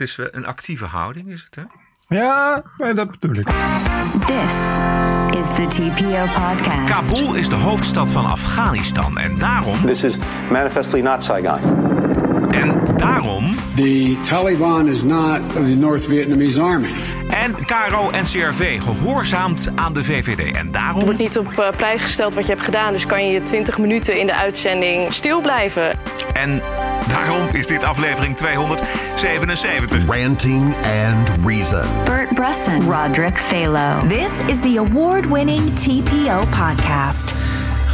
Het is een actieve houding, is het hè? Ja, dat bedoel ik. This is the TPO podcast. Kabul is de hoofdstad van Afghanistan en daarom... This is manifestly not Saigon. En daarom... The Taliban is not the North Vietnamese army. En KRO en CRV gehoorzaamt aan de VVD. En daarom... Er wordt niet op uh, prijs gesteld wat je hebt gedaan. Dus kan je 20 minuten in de uitzending stil blijven. En daarom is dit aflevering 277. Ranting and Reason. Bert Bresson. Roderick Phalo. This is the award-winning TPO podcast.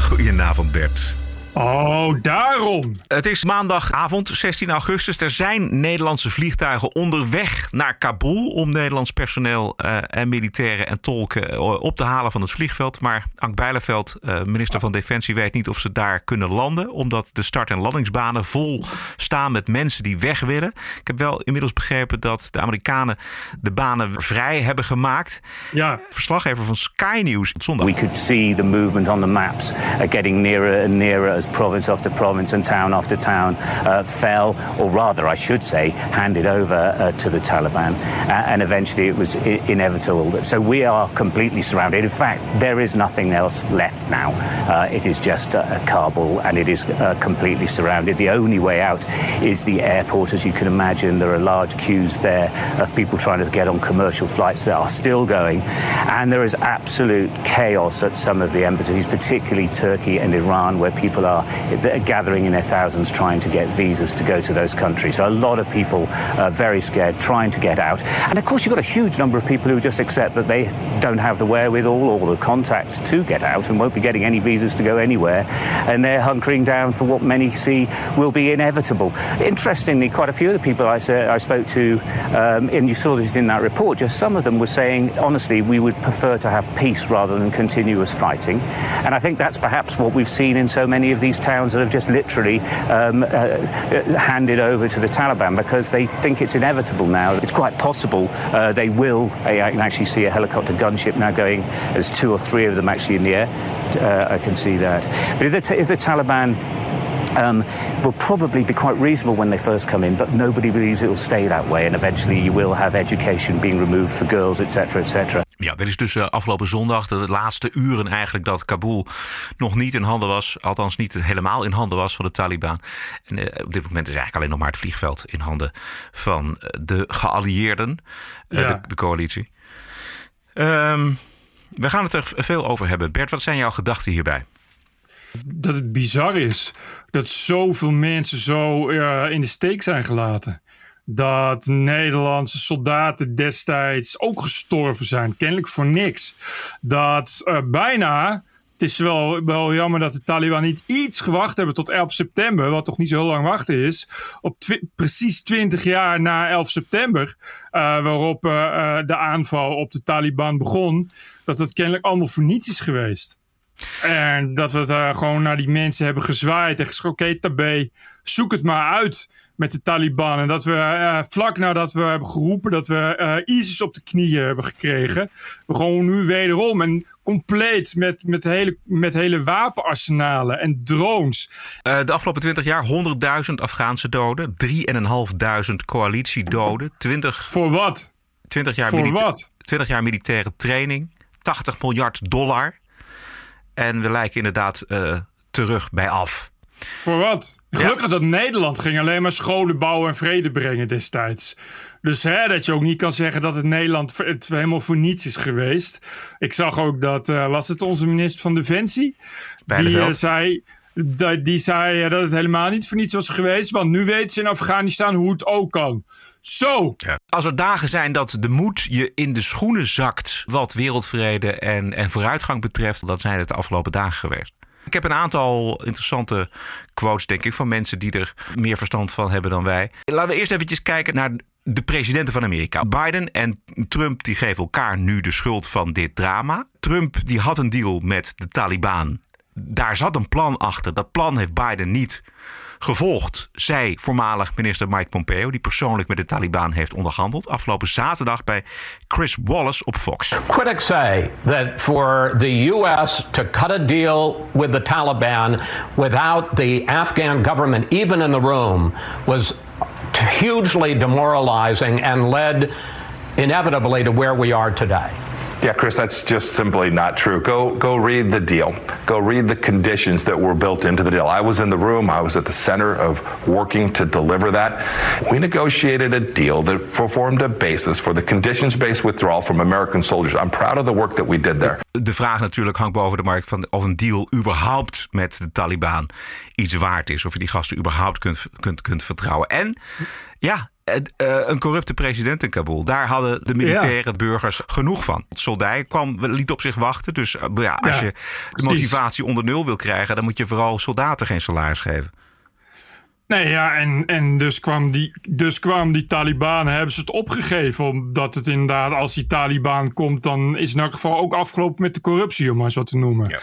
Goedenavond Bert. Oh, daarom. Het is maandagavond, 16 augustus. Er zijn Nederlandse vliegtuigen onderweg naar Kabul om Nederlands personeel uh, en militairen en tolken uh, op te halen van het vliegveld. Maar Ank Bijleveld, uh, minister van Defensie, weet niet of ze daar kunnen landen, omdat de start- en landingsbanen vol staan met mensen die weg willen. Ik heb wel inmiddels begrepen dat de Amerikanen de banen vrij hebben gemaakt. Ja. Verslaggever van Sky News zondag. We could see the movement on the maps getting nearer and nearer as province after province and town after town uh, fell, or rather, I should say, handed over uh, to the Taliban. Uh, and eventually it was I- inevitable. So we are completely surrounded. In fact, there is nothing else left now. Uh, it is just a Kabul and it is uh, completely surrounded. The only way out is the airport. As you can imagine, there are large queues there of people trying to get on commercial flights that are still going. And there is absolute chaos at some of the embassies, particularly Turkey and Iran, where people are gathering in their thousands trying to get visas to go to those countries. So a lot of people are very scared, trying to get out. And of course, you've got a huge number of people who just accept that they don't have the wherewithal or the contacts to get out and won't be getting any visas to go anywhere. And they're hunkering down for what many see will be inevitable. Interestingly, quite a few of the people I, I spoke to, um, and you saw this in that report, just some of them were saying, honestly, we would prefer to have peace rather than continuous fighting. And I think that's perhaps what we've seen in so many of these towns that have just literally um, uh, handed over to the Taliban because they think it's inevitable now. It's quite possible uh, they will. I can actually see a helicopter gunship now going. There's two or three of them actually in the air. Uh, I can see that. But if the, if the Taliban um, will probably be quite reasonable when they first come in, but nobody believes it will stay that way. And eventually you will have education being removed for girls, etc., etc. Ja, dit is dus uh, afgelopen zondag, de laatste uren eigenlijk, dat Kabul nog niet in handen was. Althans, niet helemaal in handen was van de Taliban. En uh, op dit moment is eigenlijk alleen nog maar het vliegveld in handen van de geallieerden, uh, ja. de, de, coalitie. Um, we gaan het er veel over hebben. Bert, wat zijn jouw gedachten hierbij? Dat het bizar is dat zoveel mensen zo in de steek zijn gelaten. Dat Nederlandse soldaten destijds ook gestorven zijn. Kennelijk voor niks. Dat uh, bijna. Het is wel, wel jammer dat de Taliban niet iets gewacht hebben tot 11 september. Wat toch niet zo lang wachten is. Op precies 20 jaar na 11 september. Uh, waarop uh, de aanval op de Taliban begon. Dat het kennelijk allemaal voor niets is geweest. En dat we uh, gewoon naar die mensen hebben gezwaaid en gezegd: oké, okay, tabé, zoek het maar uit met de Taliban. En dat we uh, vlak nadat we hebben geroepen dat we uh, ISIS op de knieën hebben gekregen, we gewoon nu wederom en compleet met, met, hele, met hele wapenarsenalen en drones. Uh, de afgelopen 20 jaar 100.000 Afghaanse doden, 3.500 coalitiedoden, 20. Voor wat? 20 jaar, Voor wat? 20 jaar militaire training, 80 miljard dollar. En we lijken inderdaad uh, terug bij af. Voor wat? Gelukkig ja. dat Nederland ging alleen maar scholen bouwen en vrede brengen destijds. Dus hè, dat je ook niet kan zeggen dat het Nederland het helemaal voor niets is geweest. Ik zag ook dat, uh, was het onze minister van Defensie? Die uh, zei, die zei dat het helemaal niet voor niets was geweest. Want nu weten ze in Afghanistan hoe het ook kan. Zo! Ja. Als er dagen zijn dat de moed je in de schoenen zakt. wat wereldvrede en, en vooruitgang betreft. dan zijn het de afgelopen dagen geweest. Ik heb een aantal interessante quotes, denk ik, van mensen die er meer verstand van hebben dan wij. Laten we eerst eventjes kijken naar de presidenten van Amerika. Biden en Trump die geven elkaar nu de schuld van dit drama. Trump die had een deal met de Taliban. Daar zat een plan achter. Dat plan heeft Biden niet gevolgd, zei voormalig minister Mike Pompeo, die persoonlijk met de Taliban heeft onderhandeld, afgelopen zaterdag bij Chris Wallace op Fox. Critics say that for the US to cut a deal with the Taliban without the Afghan government even in the room was hugely demoralizing and led inevitably to where we are today. Yeah, Chris, that's just simply not true. Go go read the deal. Go read the conditions that were built into the deal. I was in the room. I was at the center of working to deliver that. We negotiated a deal that formed a basis for the conditions-based withdrawal from American soldiers. I'm proud of the work that we did there. De vraag natuurlijk hangt boven de markt van of een deal überhaupt met de Taliban iets waard is. Of je die gasten überhaupt kunt, kunt, kunt vertrouwen. En ja, een corrupte president in Kabul. Daar hadden de militaire burgers genoeg van. Het soldij kwam, liet op zich wachten. Dus eh, ja, als je de motivatie onder nul wil krijgen, dan moet je vooral soldaten geen salaris geven. Nee, ja, en, en dus, kwam die, dus kwam die Taliban, hebben ze het opgegeven. Omdat het inderdaad, als die Taliban komt, dan is in elk geval ook afgelopen met de corruptie, om maar eens wat te noemen. Ja.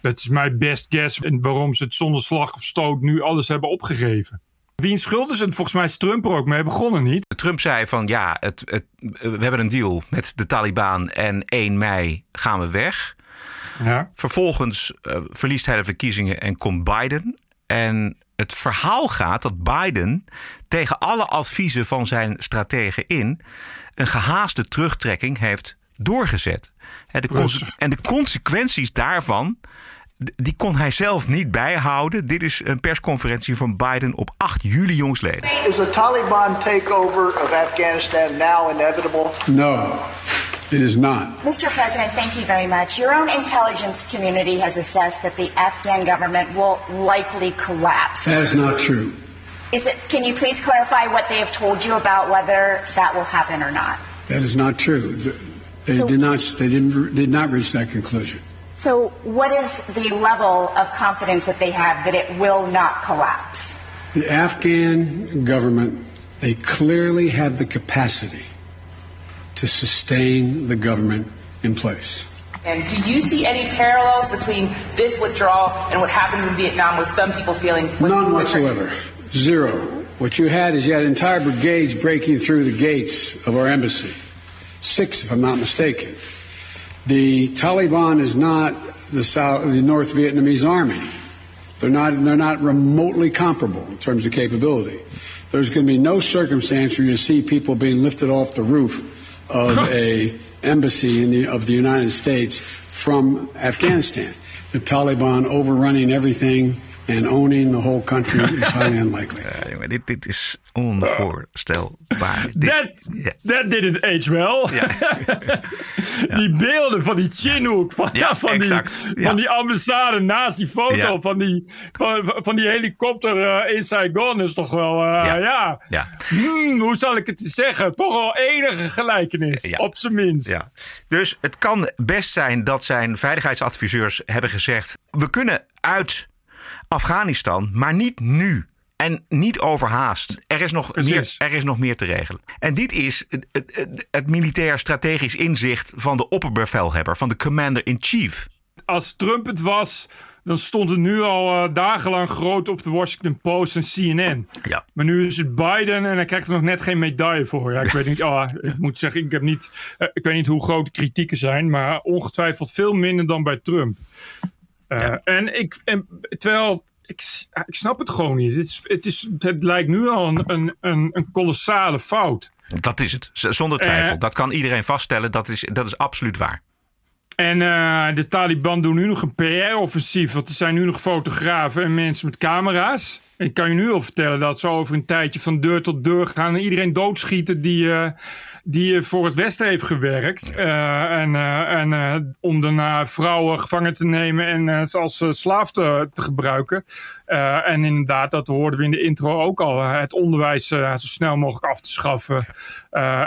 Dat is mijn best guess en waarom ze het zonder slag of stoot nu alles hebben opgegeven. Wie schuld is het? Volgens mij is Trump er ook mee begonnen, niet? Trump zei van ja, het, het, we hebben een deal met de Taliban en 1 mei gaan we weg. Ja. Vervolgens uh, verliest hij de verkiezingen en komt Biden. En het verhaal gaat dat Biden tegen alle adviezen van zijn strategen in een gehaaste terugtrekking heeft doorgezet. En de, en de consequenties daarvan die kon hij zelf niet bijhouden. Dit is een persconferentie van Biden op 8 juli jongsleden. Is the Taliban takeover of Afghanistan now inevitable? No. It is not. Mr. President, thank you very much. Your own intelligence community has assessed that the Afghan government will likely collapse. That is not true. Is it, can you please clarify what they have told you about whether that will happen or not? That is not true. They so, did not. They didn't. Did not reach that conclusion. So, what is the level of confidence that they have that it will not collapse? The Afghan government, they clearly have the capacity to sustain the government in place. And do you see any parallels between this withdrawal and what happened in Vietnam with some people feeling? None whatsoever. Zero. What you had is you had entire brigades breaking through the gates of our embassy. Six, if I'm not mistaken. The Taliban is not the South, the North Vietnamese army. They're not, they're not remotely comparable in terms of capability. There's going to be no circumstance where you see people being lifted off the roof of a embassy in the, of the United States from Afghanistan. The Taliban overrunning everything and owning the whole country is highly unlikely. Uh, dit, dit is onvoorstelbaar. Dat that didn't age well. Ja. die beelden van die Chinook, van, ja, van, die, van die ambassade naast die foto van, die, van, van die helikopter uh, in Saigon is toch wel, uh, ja. ja. Hmm, hoe zal ik het zeggen? Toch wel enige gelijkenis, op zijn minst. Ja. Dus het kan best zijn dat zijn veiligheidsadviseurs hebben gezegd: we kunnen uit Afghanistan, maar niet nu. En niet overhaast. Er is, nog meer, er is nog meer te regelen. En dit is het, het, het militair strategisch inzicht van de opperbevelhebber, van de commander-in-chief. Als Trump het was, dan stond het nu al uh, dagenlang groot op de Washington Post en CNN. Ja. Maar nu is het Biden en hij krijgt er nog net geen medaille voor. Ja, ik weet niet, oh, ik moet zeggen, ik, heb niet, uh, ik weet niet hoe groot de kritieken zijn, maar ongetwijfeld veel minder dan bij Trump. Uh, En ik, en, terwijl ik, ik snap het gewoon niet. Het, is, het, is, het lijkt nu al een, een, een, een kolossale fout. Dat is het, zonder twijfel. Uh, dat kan iedereen vaststellen, dat is, dat is absoluut waar. En uh, de Taliban doen nu nog een PR-offensief. Want er zijn nu nog fotografen en mensen met camera's. Ik kan je nu al vertellen dat ze over een tijdje van deur tot deur gaan en iedereen doodschieten die, uh, die voor het Westen heeft gewerkt. Uh, en en om daarna vrouwen gevangen te nemen en ze als slaaf te, te gebruiken. en inderdaad, dat hoorden we in de intro ook al. het onderwijs zo snel mogelijk af te schaffen.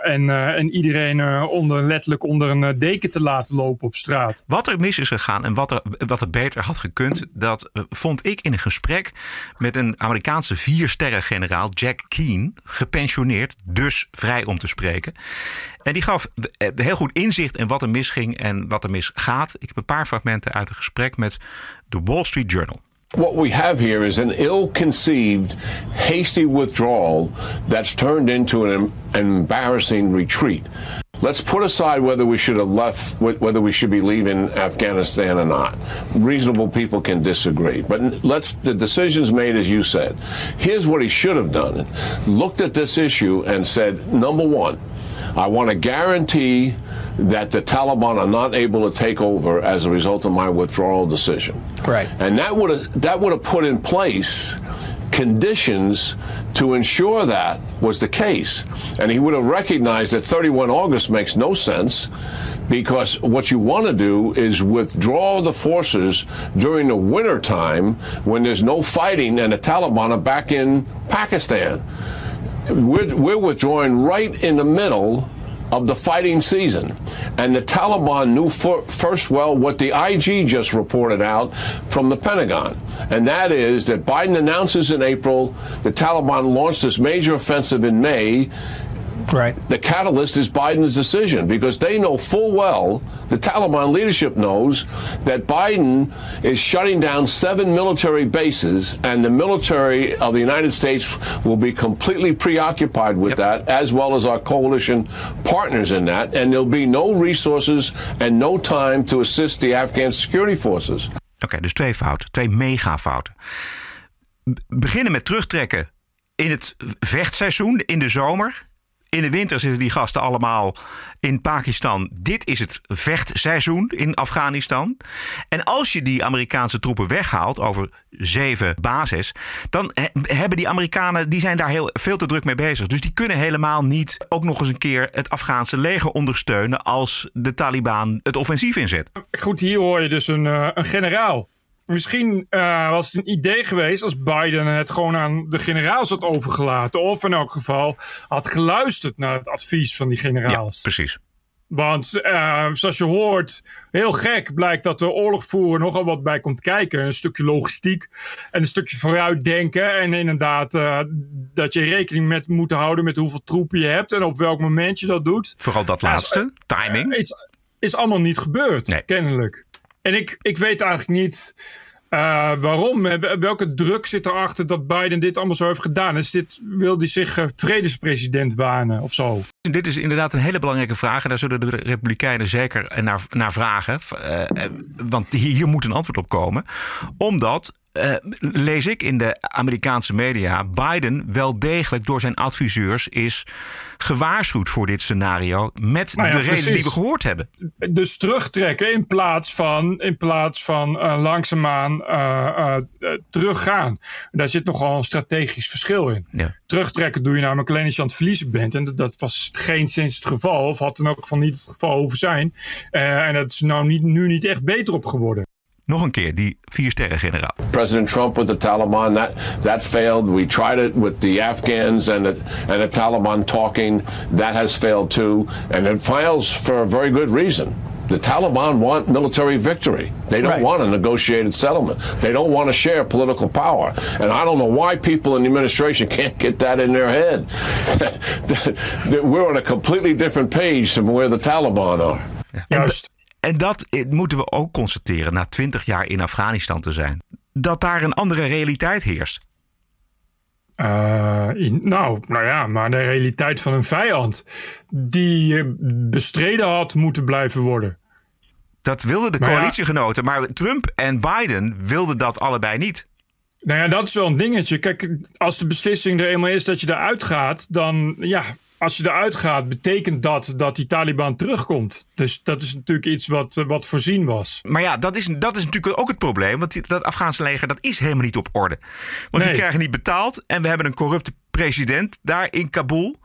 en, en iedereen onder, letterlijk onder een deken te laten lopen op straat. Wat er mis is gegaan en wat er, wat er beter had gekund, dat vond ik in een gesprek met een Amerikaanse viersterren-generaal Jack Keane, gepensioneerd, dus vrij om te spreken. En die gaf heel goed inzicht in wat er misging en wat er misgaat. Ik heb een paar fragmenten uit een gesprek met de Wall Street Journal. What we have here is an ill-conceived, hasty withdrawal that's turned into an embarrassing retreat. Let's put aside whether we should have left, whether we should be leaving Afghanistan or not. Reasonable people can disagree, but let's the decisions made as you said. Here's what he should have done: looked at this issue and said, number one, I want to guarantee that the Taliban are not able to take over as a result of my withdrawal decision. Right. And that would have that would have put in place conditions to ensure that was the case. And he would have recognized that 31 August makes no sense because what you want to do is withdraw the forces during the winter time when there's no fighting and the Taliban are back in Pakistan. We're, we're withdrawing right in the middle of the fighting season. And the Taliban knew for, first well what the IG just reported out from the Pentagon. And that is that Biden announces in April the Taliban launched this major offensive in May. Right. The catalyst is Biden's decision because they know full well, the Taliban leadership knows, that Biden is shutting down seven military bases, and the military of the United States will be completely preoccupied with that, as well as our coalition partners in that, and there'll be no resources and no time to assist the Afghan security forces. Oké, dus twee fouten, twee megafouten. Beginnen met terugtrekken in het vechtseizoen in de zomer. In de winter zitten die gasten allemaal in Pakistan. Dit is het vechtseizoen in Afghanistan. En als je die Amerikaanse troepen weghaalt over zeven bases, dan hebben die Amerikanen die zijn daar heel veel te druk mee bezig. Dus die kunnen helemaal niet ook nog eens een keer het Afghaanse leger ondersteunen als de Taliban het offensief inzet. Goed, hier hoor je dus een, uh, een generaal Misschien uh, was het een idee geweest als Biden het gewoon aan de generaals had overgelaten. Of in elk geval had geluisterd naar het advies van die generaals. Ja, precies. Want uh, zoals je hoort, heel gek blijkt dat de oorlogvoeren nogal wat bij komt kijken. Een stukje logistiek en een stukje vooruitdenken. En inderdaad uh, dat je rekening met moet houden met hoeveel troepen je hebt en op welk moment je dat doet. Vooral dat laatste, timing. Is, is allemaal niet gebeurd, nee. kennelijk. En ik, ik weet eigenlijk niet uh, waarom. Welke druk zit erachter dat Biden dit allemaal zo heeft gedaan? Is dit, wil hij zich uh, vredespresident wanen of zo? Dit is inderdaad een hele belangrijke vraag. En daar zullen de Republikeinen zeker naar, naar vragen. Want hier, hier moet een antwoord op komen. Omdat uh, lees ik in de Amerikaanse media, Biden wel degelijk door zijn adviseurs is gewaarschuwd voor dit scenario. Met nou ja, de reden die we gehoord hebben. Dus terugtrekken in plaats van, in plaats van uh, langzaamaan uh, teruggaan. Daar zit nogal een strategisch verschil in. Ja. Terugtrekken doe je namelijk alleen als je aan het verliezen bent. En dat, dat was geen sinds het geval. Of had dan ook van niet het geval hoeven zijn. en dat is nou niet, nu niet echt beter op geworden. Nog een keer die vier sterren generaal. President Trump with the Taliban that that failed. We tried it with the Afghans and the, and the Taliban talking. That has failed too, and it fails for a very good reason. The Taliban want military victory. They don't right. want a negotiated settlement. They don't want to share political power. And I don't know why people in the administration can't get that in their head. that we're on a completely different page from where the Taliban are. Juist. En dat moeten we ook constateren na twintig jaar in Afghanistan te zijn. Dat daar een andere realiteit heerst. Uh, in, nou, nou ja, maar de realiteit van een vijand die bestreden had moeten blijven worden. Dat wilden de coalitiegenoten, maar Trump en Biden wilden dat allebei niet. Nou ja, dat is wel een dingetje. Kijk, als de beslissing er eenmaal is dat je eruit gaat, dan ja, als je eruit gaat, betekent dat dat die Taliban terugkomt. Dus dat is natuurlijk iets wat, eh, wat voorzien was. Maar ja, dat is, dat is natuurlijk ook het probleem. Want die, dat Afghaanse leger dat is helemaal niet op orde. Want die krijgen niet betaald. En we hebben een corrupte president daar in Kabul.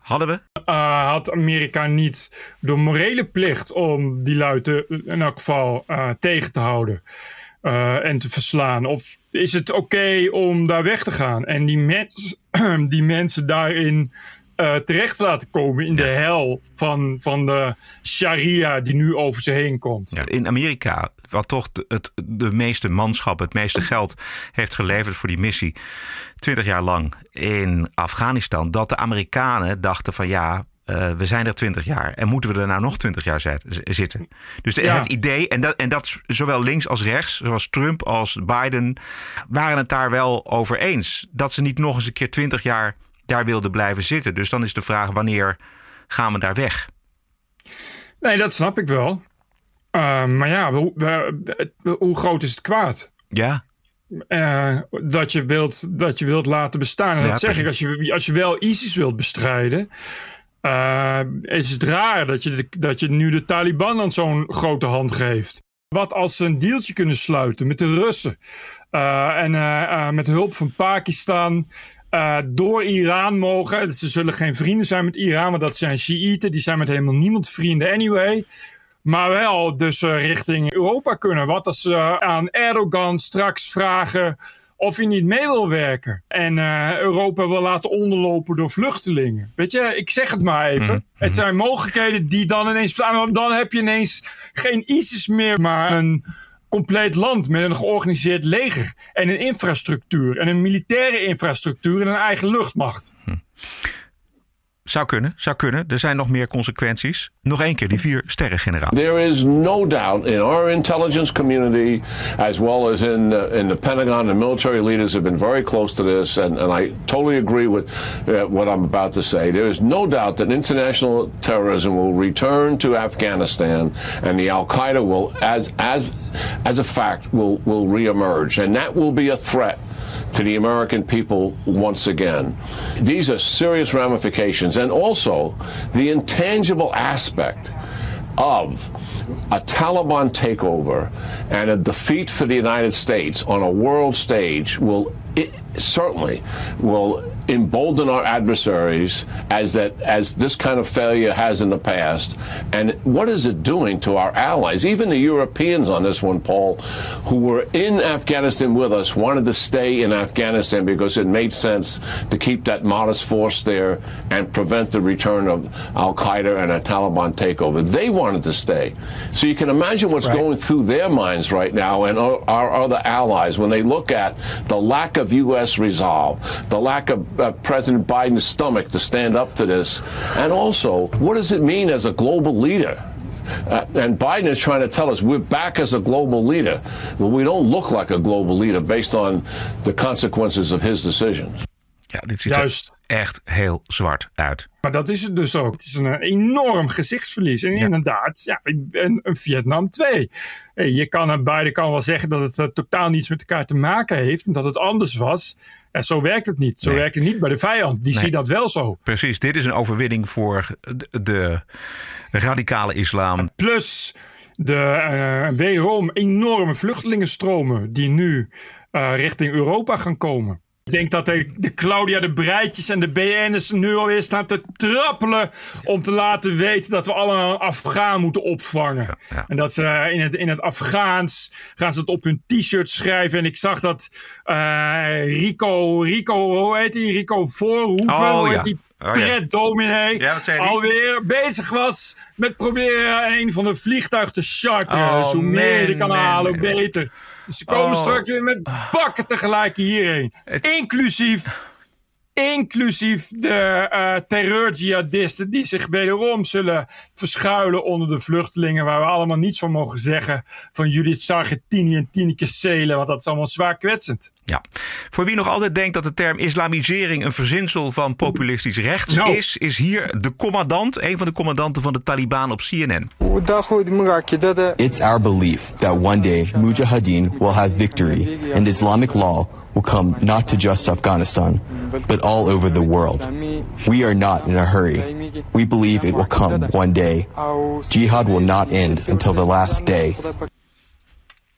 Hadden we? Uh, had Amerika niet de morele plicht om die luiden in elk geval uh, tegen te houden? Uh, en te verslaan? Of is het oké om daar weg te gaan en die, mens, die mensen daarin uh, terecht laten komen in de hel van, van de sharia die nu over ze heen komt. Ja, in Amerika, wat toch de, het, de meeste manschap, het meeste geld heeft geleverd voor die missie, 20 jaar lang in Afghanistan, dat de Amerikanen dachten van ja, uh, we zijn er 20 jaar en moeten we er nou nog 20 jaar zitten? Dus de, ja. het idee, en dat, en dat zowel links als rechts, zoals Trump als Biden, waren het daar wel over eens. Dat ze niet nog eens een keer 20 jaar daar wilde blijven zitten. Dus dan is de vraag: wanneer gaan we daar weg? Nee, dat snap ik wel. Uh, maar ja, hoe, groot is het kwaad? Ja. Uh, dat, je wilt, dat je wilt laten bestaan. En Ja, dat zeg ik, als je, als je wel ISIS wilt bestrijden, uh, is het raar dat je, de, dat je nu de Taliban dan zo'n grote hand geeft. Wat als ze een deeltje kunnen sluiten met de Russen uh, en met hulp van Pakistan uh, door Iran mogen. Ze zullen geen vrienden zijn met Iran, want dat zijn Shiiten. Die zijn met helemaal niemand vrienden anyway. Maar wel dus richting Europa kunnen. Wat als ze aan Erdogan straks vragen of hij niet mee wil werken. En Europa wil laten onderlopen door vluchtelingen. Weet je, ik zeg het maar even. Mm. Het zijn mogelijkheden die dan ineens bestaan. Dan heb je ineens geen ISIS meer, maar een compleet land met een georganiseerd leger. En een infrastructuur. En een militaire infrastructuur en een eigen luchtmacht. Hm. Zou kunnen, zou kunnen. Er zijn nog meer consequenties. Nog één keer, die vier sterren-generaal. There is no doubt in our intelligence community, as well as in, uh, in the Pentagon, the military leaders have been very close to this, and, and I totally agree with uh, what I'm about to say. There is no doubt that international terrorism will return to Afghanistan, and the Al Qaeda will, as as as a fact, will will reemerge, and that will be a threat to the American people once again. These are serious ramifications, and also the intangible aspect of a Taliban takeover and a defeat for the United States on a world stage will certainly will embolden our adversaries as that as this kind of failure has in the past and what is it doing to our allies even the Europeans on this one Paul who were in Afghanistan with us wanted to stay in Afghanistan because it made sense to keep that modest force there and prevent the return of Al-Qaeda and a Taliban takeover they wanted to stay so you can imagine what's right. going through their minds right now and our, our other allies when they look at the lack of U.S. resolve the lack of uh, President Biden's stomach to stand up to this? And also, what does it mean as a global leader? Uh, and Biden is trying to tell us we're back as a global leader. Well, we don't look like a global leader based on the consequences of his decisions. Ja, dit ziet Juist. er echt heel zwart uit. Maar dat is het dus ook. Het is een enorm gezichtsverlies. En ja. inderdaad, ja, een, een Vietnam 2. Je kan aan beide kan wel zeggen dat het uh, totaal niets met elkaar te maken heeft. En dat het anders was. En zo werkt het niet. Zo nee. werkt het niet bij de vijand. Die nee. ziet dat wel zo. Precies, dit is een overwinning voor de, de radicale islam. Plus de uh, wederom enorme vluchtelingenstromen die nu uh, richting Europa gaan komen. Ik denk dat de, de Claudia de Breitjes en de BN'ers nu alweer staan te trappelen om te laten weten dat we allemaal een Afghaan moeten opvangen. Ja, ja. En dat ze in het, in het Afghaans gaan ze het op hun t-shirt schrijven. En ik zag dat uh, Rico, Rico, hoe heet die? Rico Voorhoeven, oh, hoe heet die? Oh, Pret-dominee Ja, alweer bezig was met proberen een van de vliegtuigen te charteren. Oh, hoe meer je kan halen, hoe beter. Ze komen Oh. straks weer met bakken tegelijk hierheen. Inclusief, inclusief de eh terreurjihadisten die zich wederom zullen verschuilen onder de vluchtelingen. Waar we allemaal niets van mogen zeggen. Van Judith Sargentini en Tineke Seelen. Want dat is allemaal zwaar kwetsend. Ja. Voor wie nog altijd denkt dat de term islamisering een verzinsel van populistisch rechts Nou. is, is hier de commandant, een van de commandanten van de Taliban op CNN. It's our belief that one day Mujahideen will have victory and Islamic law will come not to just Afghanistan, but all over the world. We are not in a hurry. We believe it will come one day. Jihad will not end until the last day.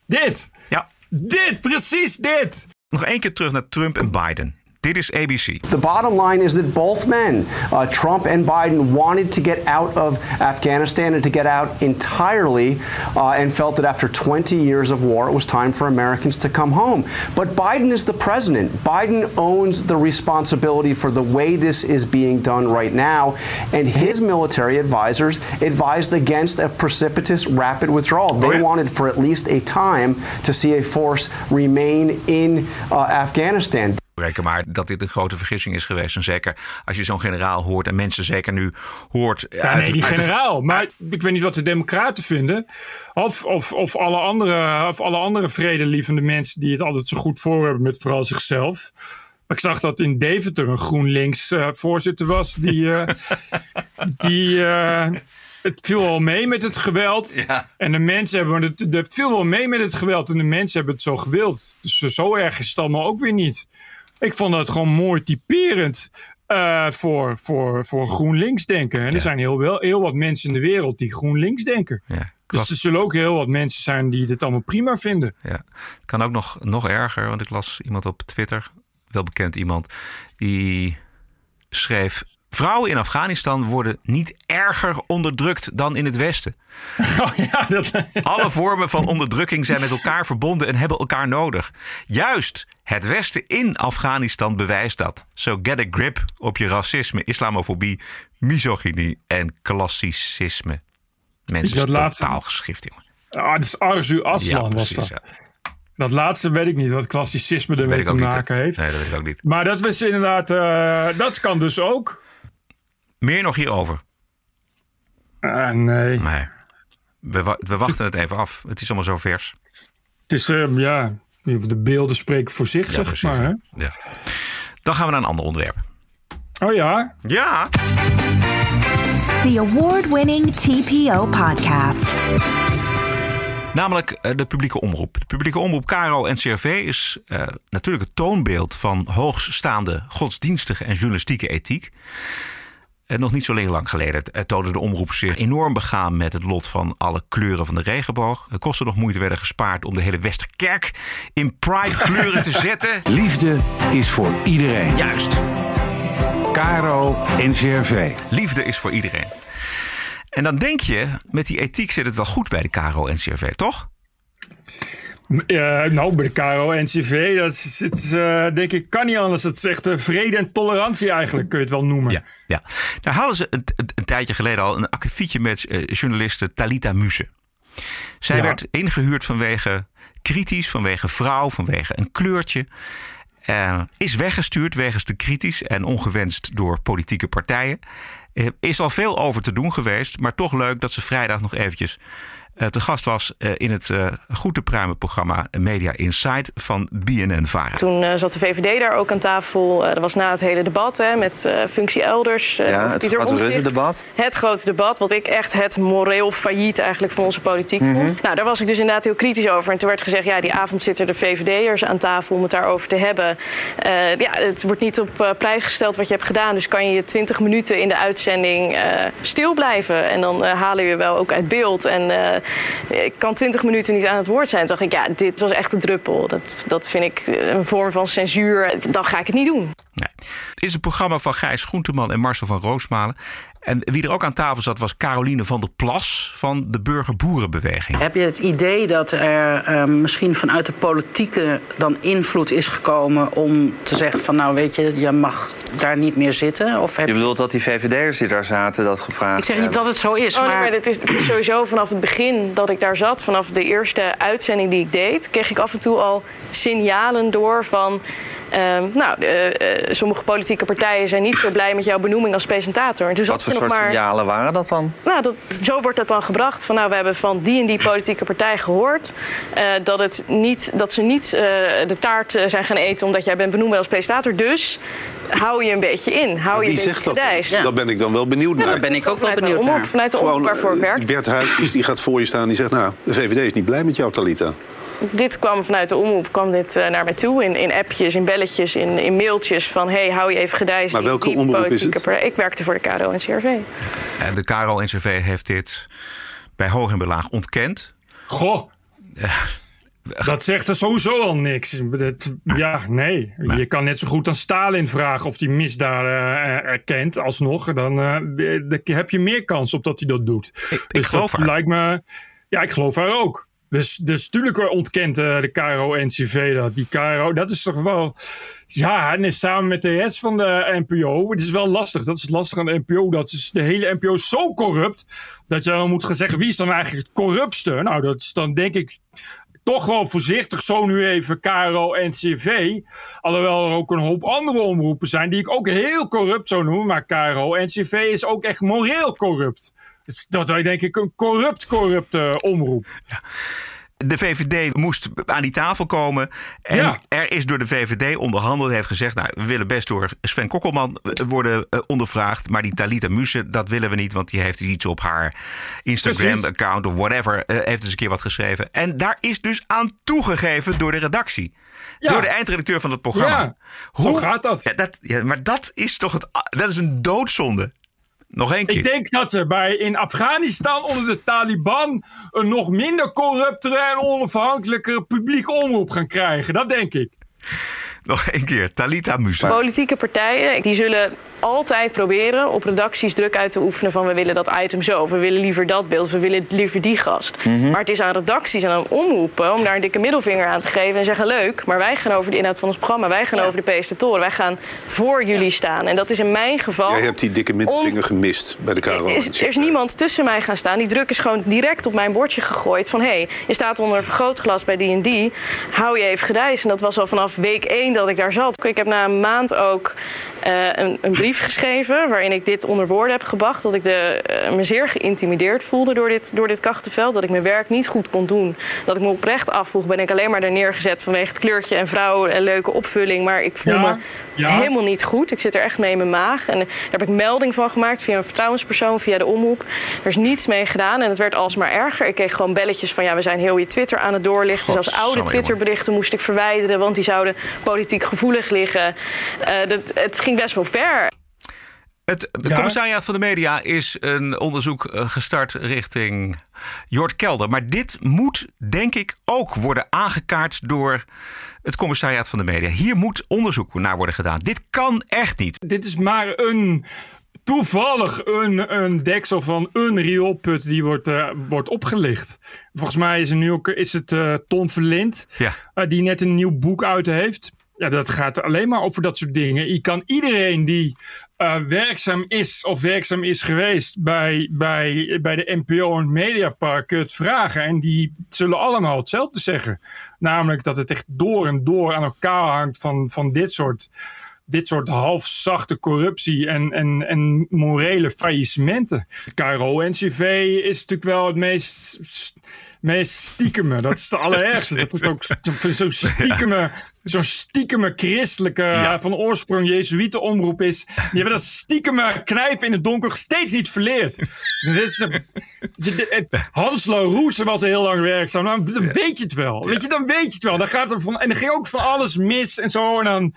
Dit! Ja. Dit! Precies dit! Nog één keer terug naar Trump en Biden. Dit is ABC. The bottom line is that both men, uh, Trump and Biden, wanted to get out of Afghanistan and to get out entirely, uh, and felt that after 20 years of war, it was time for Americans to come home. But Biden is the president. Biden owns the responsibility for the way this is being done right now, and his military advisors advised against a precipitous rapid withdrawal. They wanted for at least a time to see a force remain in uh, Afghanistan. Maar dat dit een grote vergissing is geweest. En zeker als je zo'n generaal hoort en mensen zeker nu hoort. Ja, nee, die generaal. Maar ik weet niet wat de democraten vinden. Of, of, of, alle andere, of alle andere vredelievende mensen die het altijd zo goed voor hebben met vooral zichzelf. Maar ik zag dat in Deventer een GroenLinks eh, voorzitter was. Die, eh, die, eh, het viel wel mee met het geweld. En de mensen hebben het, het viel wel mee met het geweld. En de mensen hebben het zo gewild. Dus zo erg is het allemaal ook weer niet. Ik vond dat gewoon mooi typerend uh, voor, voor, voor GroenLinks denken. En er zijn heel, wel, heel wat mensen in de wereld die GroenLinks denken. Ja. Dus er zullen ook heel wat mensen zijn die dit allemaal prima vinden. Ja, het kan ook nog, nog erger, want ik las iemand op Twitter, wel bekend iemand, die schreef: Vrouwen in Afghanistan worden niet erger onderdrukt dan in het Westen. Oh ja, dat... Alle vormen van onderdrukking zijn met elkaar verbonden en hebben elkaar nodig. Juist het Westen in Afghanistan bewijst dat. So get a grip op je racisme, islamofobie, misogynie en klassicisme. Mensen, dat is laatste... totaal geschift, jongen. Ah, dat is Arzu Aslan ja, was dat. Ja. Dat laatste weet ik niet wat klassicisme ermee te maken heeft. Nee, dat weet ik ook niet. Maar dat was inderdaad, uh, dat kan dus ook. Meer nog hierover? Uh, nee. Nee. We, we wachten het even af. Het is allemaal zo vers. Het is, uh, ja, de beelden spreken voor zich, ja, zeg precies, maar. Hè? Ja. Dan gaan we naar een ander onderwerp. Oh ja? Ja. The award-winning TPO podcast. Namelijk uh, de publieke omroep. De publieke omroep Caro en CRV is uh, natuurlijk het toonbeeld van hoogstaande godsdienstige en journalistieke ethiek. En nog niet zo lang geleden toonde de omroep zich enorm begaan met het lot van alle kleuren van de regenboog. Kosten nog moeite werden gespaard om de hele Westerkerk in pride kleuren te zetten. Liefde is voor iedereen. Juist. Caro NCRV. Liefde is voor iedereen. En dan denk je, met die ethiek zit het wel goed bij de Caro NCRV, toch? Uh, nou, bij de KRO-NCV, dat is, is uh, denk ik, kan niet anders. Het is echt uh, vrede en tolerantie eigenlijk, kun je het wel noemen. Ja, ja. Daar hadden ze een, een, een tijdje geleden al een akkefietje met uh, journaliste Talita Muse. Zij ja. werd ingehuurd vanwege kritisch, vanwege vrouw, vanwege een kleurtje. is weggestuurd wegens de kritisch en ongewenst door politieke partijen. is al veel over te doen geweest, maar toch leuk dat ze vrijdag nog eventjes te gast was uh, in het uh, goed te pruimen programma Media Insight van BNN Vara. Toen zat de VVD daar ook aan tafel. dat was na het hele debat hè, met functie elders. ja, het grote debat. Het grote debat, wat ik echt het moreel failliet eigenlijk van onze politiek mm -hmm. vond. Nou, daar was ik dus inderdaad heel kritisch over. En toen werd gezegd, ja, die avond zitten de VVD'ers aan tafel om het daarover te hebben. ja, het wordt niet op prijs gesteld wat je hebt gedaan. Dus kan je 20 minuten in de uitzending stil blijven. En dan halen we wel ook uit beeld. En ik kan twintig minuten niet aan het woord zijn. Toen dacht ik, ja, dit was echt een druppel. Dat, dat vind ik een vorm van censuur. Dan ga ik het niet doen. Nee. Het is een programma van Gijs Groenteman en Marcel van Roosmalen. En wie er ook aan tafel zat was Caroline van der Plas van de Burgerboerenbeweging. Heb je het idee dat er uh, misschien vanuit de politieke dan invloed is gekomen om te zeggen van nou weet je, je mag daar niet meer zitten? Of heb je bedoelt dat die VVD'ers die daar zaten dat gevraagd Ik zeg niet dat het zo is, oh, maar... Nee, maar het is, het is sowieso vanaf het begin dat ik daar zat, vanaf de eerste uitzending die ik deed, kreeg ik af en toe al signalen door van nou, uh, uh, sommige politieke partijen zijn niet zo blij met jouw benoeming als presentator. En toen Wat voor soort maar... signalen waren dat dan? Nou, dat, zo wordt dat dan gebracht. Van, nou, we hebben van die en die politieke partij gehoord uh, dat, het niet, dat ze niet de taart zijn gaan eten omdat jij bent benoemd als presentator. Dus hou je een beetje in. Hou wie je een zegt dat? Ja. Daar ben ik dan wel benieuwd ja, naar. Daar ben ik ook wel benieuwd naar. Vanuit de omroep waarvoor ik werk. Bert Huisjes die gaat voor je staan en die zegt... nou, de VVD is niet blij met jou, Talita dit kwam vanuit de omroep kwam dit, uh, naar mij toe. In, in appjes, in belletjes, in, in mailtjes van... hey, hou je even gedijst. Maar welke omroep is het? Ik werkte voor de KRO en CRV. En de KRO en CRV heeft dit bij hoog en belaag ontkend. Goh. Dat zegt er sowieso al niks. Dat, ja, nee. Je kan net zo goed aan Stalin vragen of hij misdaden uh, erkent alsnog. Dan uh, heb je meer kans op dat hij dat doet. Ik, ik dus geloof dat haar. lijkt me. Ja, ik geloof haar ook. Dus, dus natuurlijk ontkent uh, de KRO-NCV dat. Die KRO, dat is toch wel... Ja, en samen met de rest van de NPO. Het is wel lastig. Dat is het lastige aan de NPO. Dat is de hele NPO zo corrupt. Dat je dan moet gaan zeggen, wie is dan eigenlijk het corruptste? Nou, dat is dan denk ik toch wel voorzichtig zo nu even KRO en CV. Alhoewel er ook een hoop andere omroepen zijn die ik ook heel corrupt zou noemen. Maar KRO en CV is ook echt moreel corrupt. Dat is denk ik een corrupt, corrupte omroep. Ja. De VVD moest aan die tafel komen. En Ja. er is door de VVD onderhandeld. Heeft gezegd, nou, we willen best door Sven Kokkelman worden eh, ondervraagd. Maar die Talita Muse, dat willen we niet. Want die heeft iets op haar Instagram-account of whatever. eh, heeft eens een keer wat geschreven. En daar is dus aan toegegeven door de redactie. Ja. Door de eindredacteur van het programma. Ja, zo gaat dat. Ja, dat ja, maar dat is toch het, dat is een doodzonde. Nog één keer. Ik denk dat ze bij, in Afghanistan onder de Taliban een nog minder corruptere en onafhankelijke publieke omroep gaan krijgen. Dat denk ik. Nog één keer. Talita Muse. Politieke partijen die zullen altijd proberen op redacties druk uit te oefenen van we willen dat item zo, of we willen liever dat beeld, of we willen liever die gast. Mhm. Maar het is aan redacties en aan omroepen om daar een dikke middelvinger aan te geven en zeggen leuk, maar wij gaan over de inhoud van ons programma, wij gaan over de presentatoren, wij gaan voor jullie staan. En dat is in mijn geval. Jij hebt die dikke middelvinger gemist bij de KRO. Is, er is niemand tussen mij gaan staan. Die druk is gewoon direct op mijn bordje gegooid. Van hé, hey, je staat onder een vergrootglas bij die en die. Hou je even gedijs. En dat was al vanaf week één dat ik daar zat. Ik heb na een maand ook eh, een, een brief geschreven. waarin ik dit onder woorden heb gebracht. Dat ik de, eh, me zeer geïntimideerd voelde door dit, door dit krachtenveld. Dat ik mijn werk niet goed kon doen. Dat ik me oprecht afvroeg. Ben ik alleen maar daar neergezet vanwege het kleurtje en vrouw en leuke opvulling. Maar ik voel Ja, me ja. helemaal niet goed. Ik zit er echt mee in mijn maag. En daar heb ik melding van gemaakt via een vertrouwenspersoon, via de omroep. Er is niets mee gedaan en het werd alsmaar erger. Ik kreeg gewoon belletjes van ja, we zijn heel je Twitter aan het doorlichten. Zelfs oude Godsamme, Twitterberichten moest ik verwijderen, want die zouden politiek gevoelig liggen. Eh, dat, het ging best wel ver. Het commissariaat van de media is een onderzoek eh, gestart richting Jort Kelder. Maar dit moet, denk ik, ook worden aangekaart door het commissariaat van de media. Hier moet onderzoek naar worden gedaan. Dit kan echt niet. Dit is maar een. Toevallig een, een deksel van een rioolput die wordt, eh, wordt opgelicht. Volgens mij is, er nu ook, is het eh Ton Verlind Ja. eh, die net een nieuw boek uit heeft. Ja, dat gaat alleen maar over dat soort dingen. Je kan iedereen die werkzaam is of werkzaam is geweest bij, bij, bij de NPO en het Mediapark het vragen. En die zullen allemaal hetzelfde zeggen. Namelijk dat het echt door en door aan elkaar hangt van, van dit soort dit soort halfzachte corruptie en, en, en morele faillissementen. KRO-NCV is natuurlijk wel het meest, meest stiekeme. Dat is de allerergste. Dat het ook zo- zo'n stiekeme, zo'n stiekeme christelijke van oorsprong Jezuïeten omroep is. Die hebben dat stiekeme knijpen in het donker steeds niet verleerd. Eh, de- Hans was er heel lang werkzaam. Nou, dan weet je het wel. Weet je, dan weet je het wel. Dan gaat er van, en er ging ook van alles mis en zo. En dan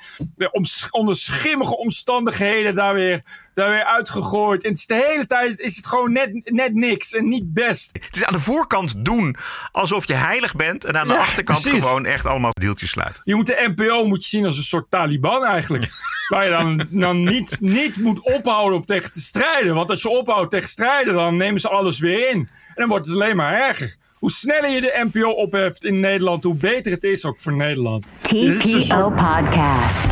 om, onder schimmige omstandigheden daar weer, daar weer uitgegooid. En het is de hele tijd is het gewoon net, net niks en niet best. Het is aan de voorkant doen alsof je heilig bent. En aan de Ja, achterkant precies. gewoon echt allemaal deeltjes sluiten. Je moet de NPO moet je zien als een soort Taliban eigenlijk. Waar je dan, dan niet, niet moet ophouden om tegen te strijden. Want als je ophoudt tegen strijden, dan nemen ze alles weer in. En dan wordt het alleen maar erger. Hoe sneller je de NPO opheft in Nederland, hoe beter het is ook voor Nederland. Dit is een TPO soort- Podcast.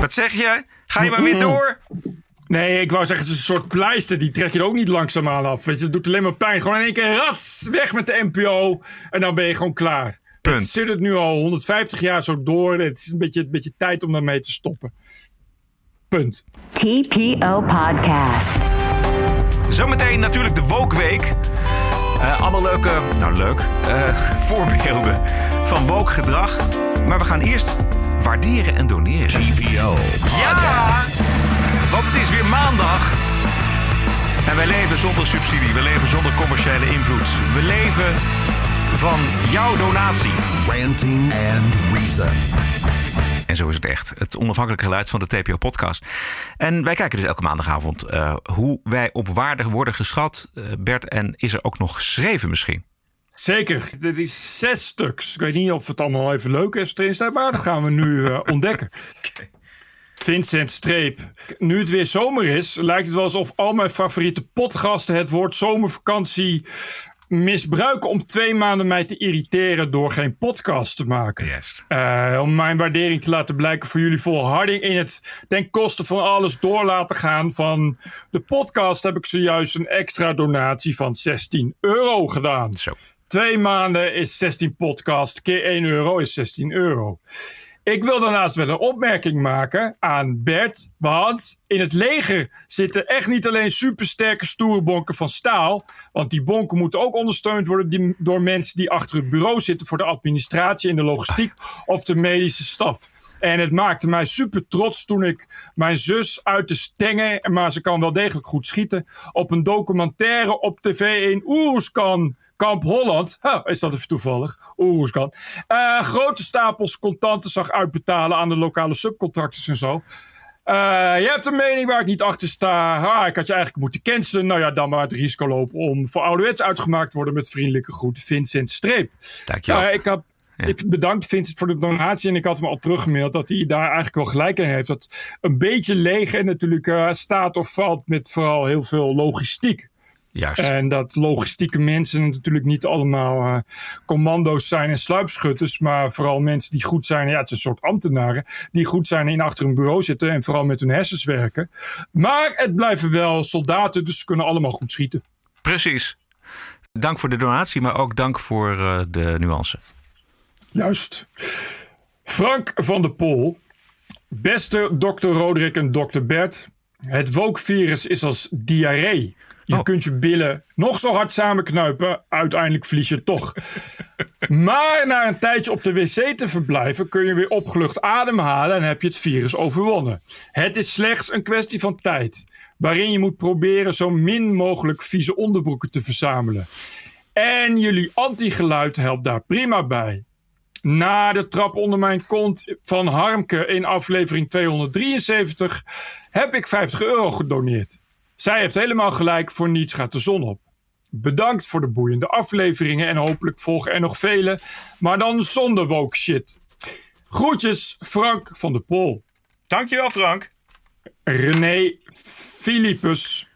Wat zeg je? Ga je maar weer door? Nee, ik wou zeggen, het is een soort pleister. Die trek je er ook niet langzaamaan af. Weet je, het doet alleen maar pijn. Gewoon in één keer rats, weg met de NPO. En dan ben je gewoon klaar. Punt. Het zit het nu al 150 jaar zo door. Het is een beetje, een beetje tijd om daarmee te stoppen. Punt. TPO Podcast. Zometeen natuurlijk de Woke-week. Eh, allemaal leuke, nou leuk, eh, voorbeelden van woke gedrag. Maar we gaan eerst waarderen en doneren. TPO Ja! Want het is weer maandag. En wij leven zonder subsidie. We leven zonder commerciële invloed. We leven van jouw donatie. Ranting and Reason. En zo is het echt. Het onafhankelijke geluid van de TPO-podcast. En wij kijken dus elke maandagavond eh, hoe wij op waarde worden geschat. Eh, Bert, en is er ook nog geschreven misschien? Zeker. Dit is zes stuks. Ik weet niet of het allemaal even leuk is erin staat, maar dat gaan we nu eh, ontdekken. Vincent Streep. Nu het weer zomer is, lijkt het wel alsof al mijn favoriete potgasten het woord zomervakantie misbruiken om twee maanden mij te irriteren door geen podcast te maken. Eh, om mijn waardering te laten blijken voor jullie volharding in het ten koste van alles door laten gaan van de podcast heb ik zojuist een extra donatie van 16 euro gedaan. Zo. Twee maanden is 16 podcast keer 1 euro is 16 euro. Ik wil daarnaast wel een opmerking maken aan Bert. Want in het leger zitten echt niet alleen supersterke stoere bonken van staal. Want die bonken moeten ook ondersteund worden door mensen die achter het bureau zitten voor de administratie en de logistiek of de medische staf. En het maakte mij super trots toen ik mijn zus uit de stengen, maar ze kan wel degelijk goed schieten, op een documentaire op tv in Oeruzkan Kamp Holland, huh, is dat even toevallig, Oeroeskan, uh, grote stapels contanten zag uitbetalen aan de lokale subcontractors en zo. Uh, je hebt een mening waar ik niet achter sta. Ah, ik had je eigenlijk moeten cancelen. Nou ja, dan maar het risico lopen om voor ouderwets uitgemaakt te worden met vriendelijke groeten. Vincent Streep. Dankjewel. Uh, ik heb Ik bedankt Vincent voor de donatie. En ik had hem al teruggemaild dat hij daar eigenlijk wel gelijk in heeft. Dat een beetje leeg en natuurlijk uh, staat of valt met vooral heel veel logistiek. Juist. En dat logistieke mensen natuurlijk niet allemaal uh, commando's zijn en sluipschutters, maar vooral mensen die goed zijn, ja, het is een soort ambtenaren, die goed zijn en achter een bureau zitten en vooral met hun hersens werken. Maar het blijven wel soldaten, dus ze kunnen allemaal goed schieten. Precies. Dank voor de donatie, maar ook dank voor uh, de nuance. Juist. Frank van der Pol. Beste dokter Roderick en dokter Bert. Het wookvirus is als diarree. Je oh. kunt je billen nog zo hard samenknuipen, uiteindelijk verlies je toch. maar na een tijdje op de wc te verblijven, kun je weer opgelucht ademhalen en heb je het virus overwonnen. Het is slechts een kwestie van tijd, waarin je moet proberen zo min mogelijk vieze onderbroeken te verzamelen. En jullie antigeluid helpt daar prima bij. Na de trap onder mijn kont van Harmke in aflevering 273 heb ik 50 euro gedoneerd. Zij heeft helemaal gelijk, voor niets gaat de zon op. Bedankt voor de boeiende afleveringen en hopelijk volgen er nog vele, maar dan zonder woke shit. Groetjes, Frank van de Pol. Dankjewel, Frank. René Philippus.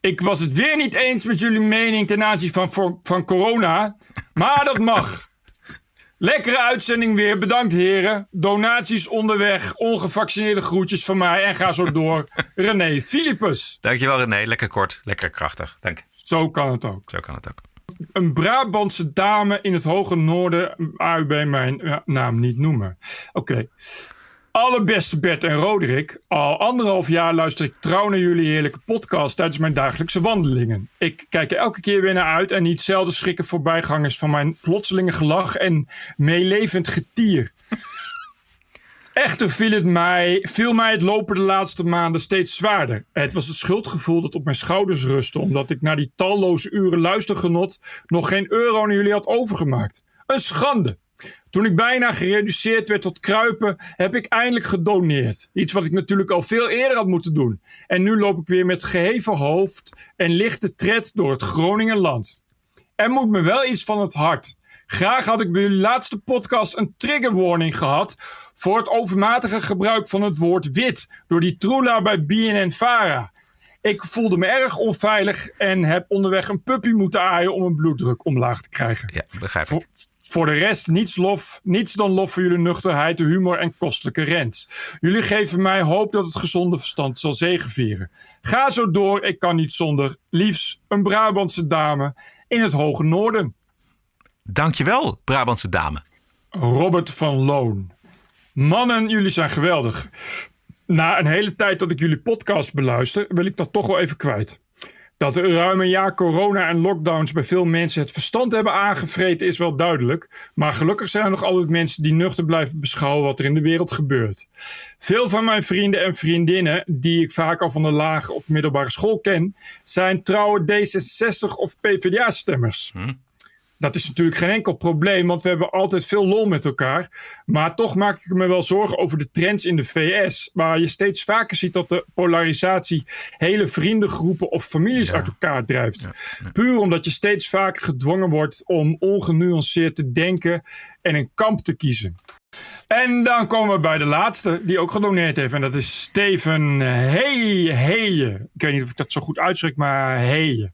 Ik was het weer niet eens met jullie mening ten aanzien van, van corona, maar dat mag. Lekkere uitzending weer. Bedankt heren. Donaties onderweg. Ongevaccineerde groetjes van mij. En ga zo door. René Philippus. Dankjewel René. Lekker kort. Lekker krachtig. Dank. Zo kan het ook. Zo kan het ook. Een Brabantse dame in het hoge noorden. bij mijn naam niet noemen. Oké. Okay. Allerbeste Bert en Roderick. Al anderhalf jaar luister ik trouw naar jullie heerlijke podcast tijdens mijn dagelijkse wandelingen. Ik kijk er elke keer weer naar uit en niet zelden schrikken voorbijgangers van mijn plotselinge gelach en meelevend getier. Echter viel, het mij, viel mij het lopen de laatste maanden steeds zwaarder. Het was het schuldgevoel dat op mijn schouders rustte, omdat ik na die talloze uren luistergenot nog geen euro aan jullie had overgemaakt. Een schande. Toen ik bijna gereduceerd werd tot kruipen, heb ik eindelijk gedoneerd. Iets wat ik natuurlijk al veel eerder had moeten doen. En nu loop ik weer met geheven hoofd en lichte tred door het Groningenland. Er moet me wel iets van het hart. Graag had ik bij jullie laatste podcast een trigger warning gehad voor het overmatige gebruik van het woord wit door die troela bij BNN-Vara. Ik voelde me erg onveilig en heb onderweg een puppy moeten aaien om een bloeddruk omlaag te krijgen. Ja, begrijp ik. Voor, voor de rest niets, lof, niets dan lof voor jullie nuchterheid, humor en kostelijke rents. Jullie geven mij hoop dat het gezonde verstand zal zegevieren. Ga zo door, ik kan niet zonder. Liefs, een Brabantse dame in het hoge noorden. Dankjewel, Brabantse dame. Robert van Loon. Mannen, jullie zijn geweldig na een hele tijd dat ik jullie podcast beluister, wil ik dat toch wel even kwijt. Dat er ruim een jaar corona en lockdowns bij veel mensen het verstand hebben aangevreten is wel duidelijk. Maar gelukkig zijn er nog altijd mensen die nuchter blijven beschouwen wat er in de wereld gebeurt. Veel van mijn vrienden en vriendinnen, die ik vaak al van de lage of middelbare school ken, zijn trouwe D66 of PvdA-stemmers. Hm. Dat is natuurlijk geen enkel probleem, want we hebben altijd veel lol met elkaar. Maar toch maak ik me wel zorgen over de trends in de VS, waar je steeds vaker ziet dat de polarisatie hele vriendengroepen of families ja. uit elkaar drijft. Ja, Puur omdat je steeds vaker gedwongen wordt om ongenuanceerd te denken en een kamp te kiezen. En dan komen we bij de laatste, die ook gedoneerd heeft. En dat is Steven. Heije. Ik weet niet of ik dat zo goed uitspreek, maar Heije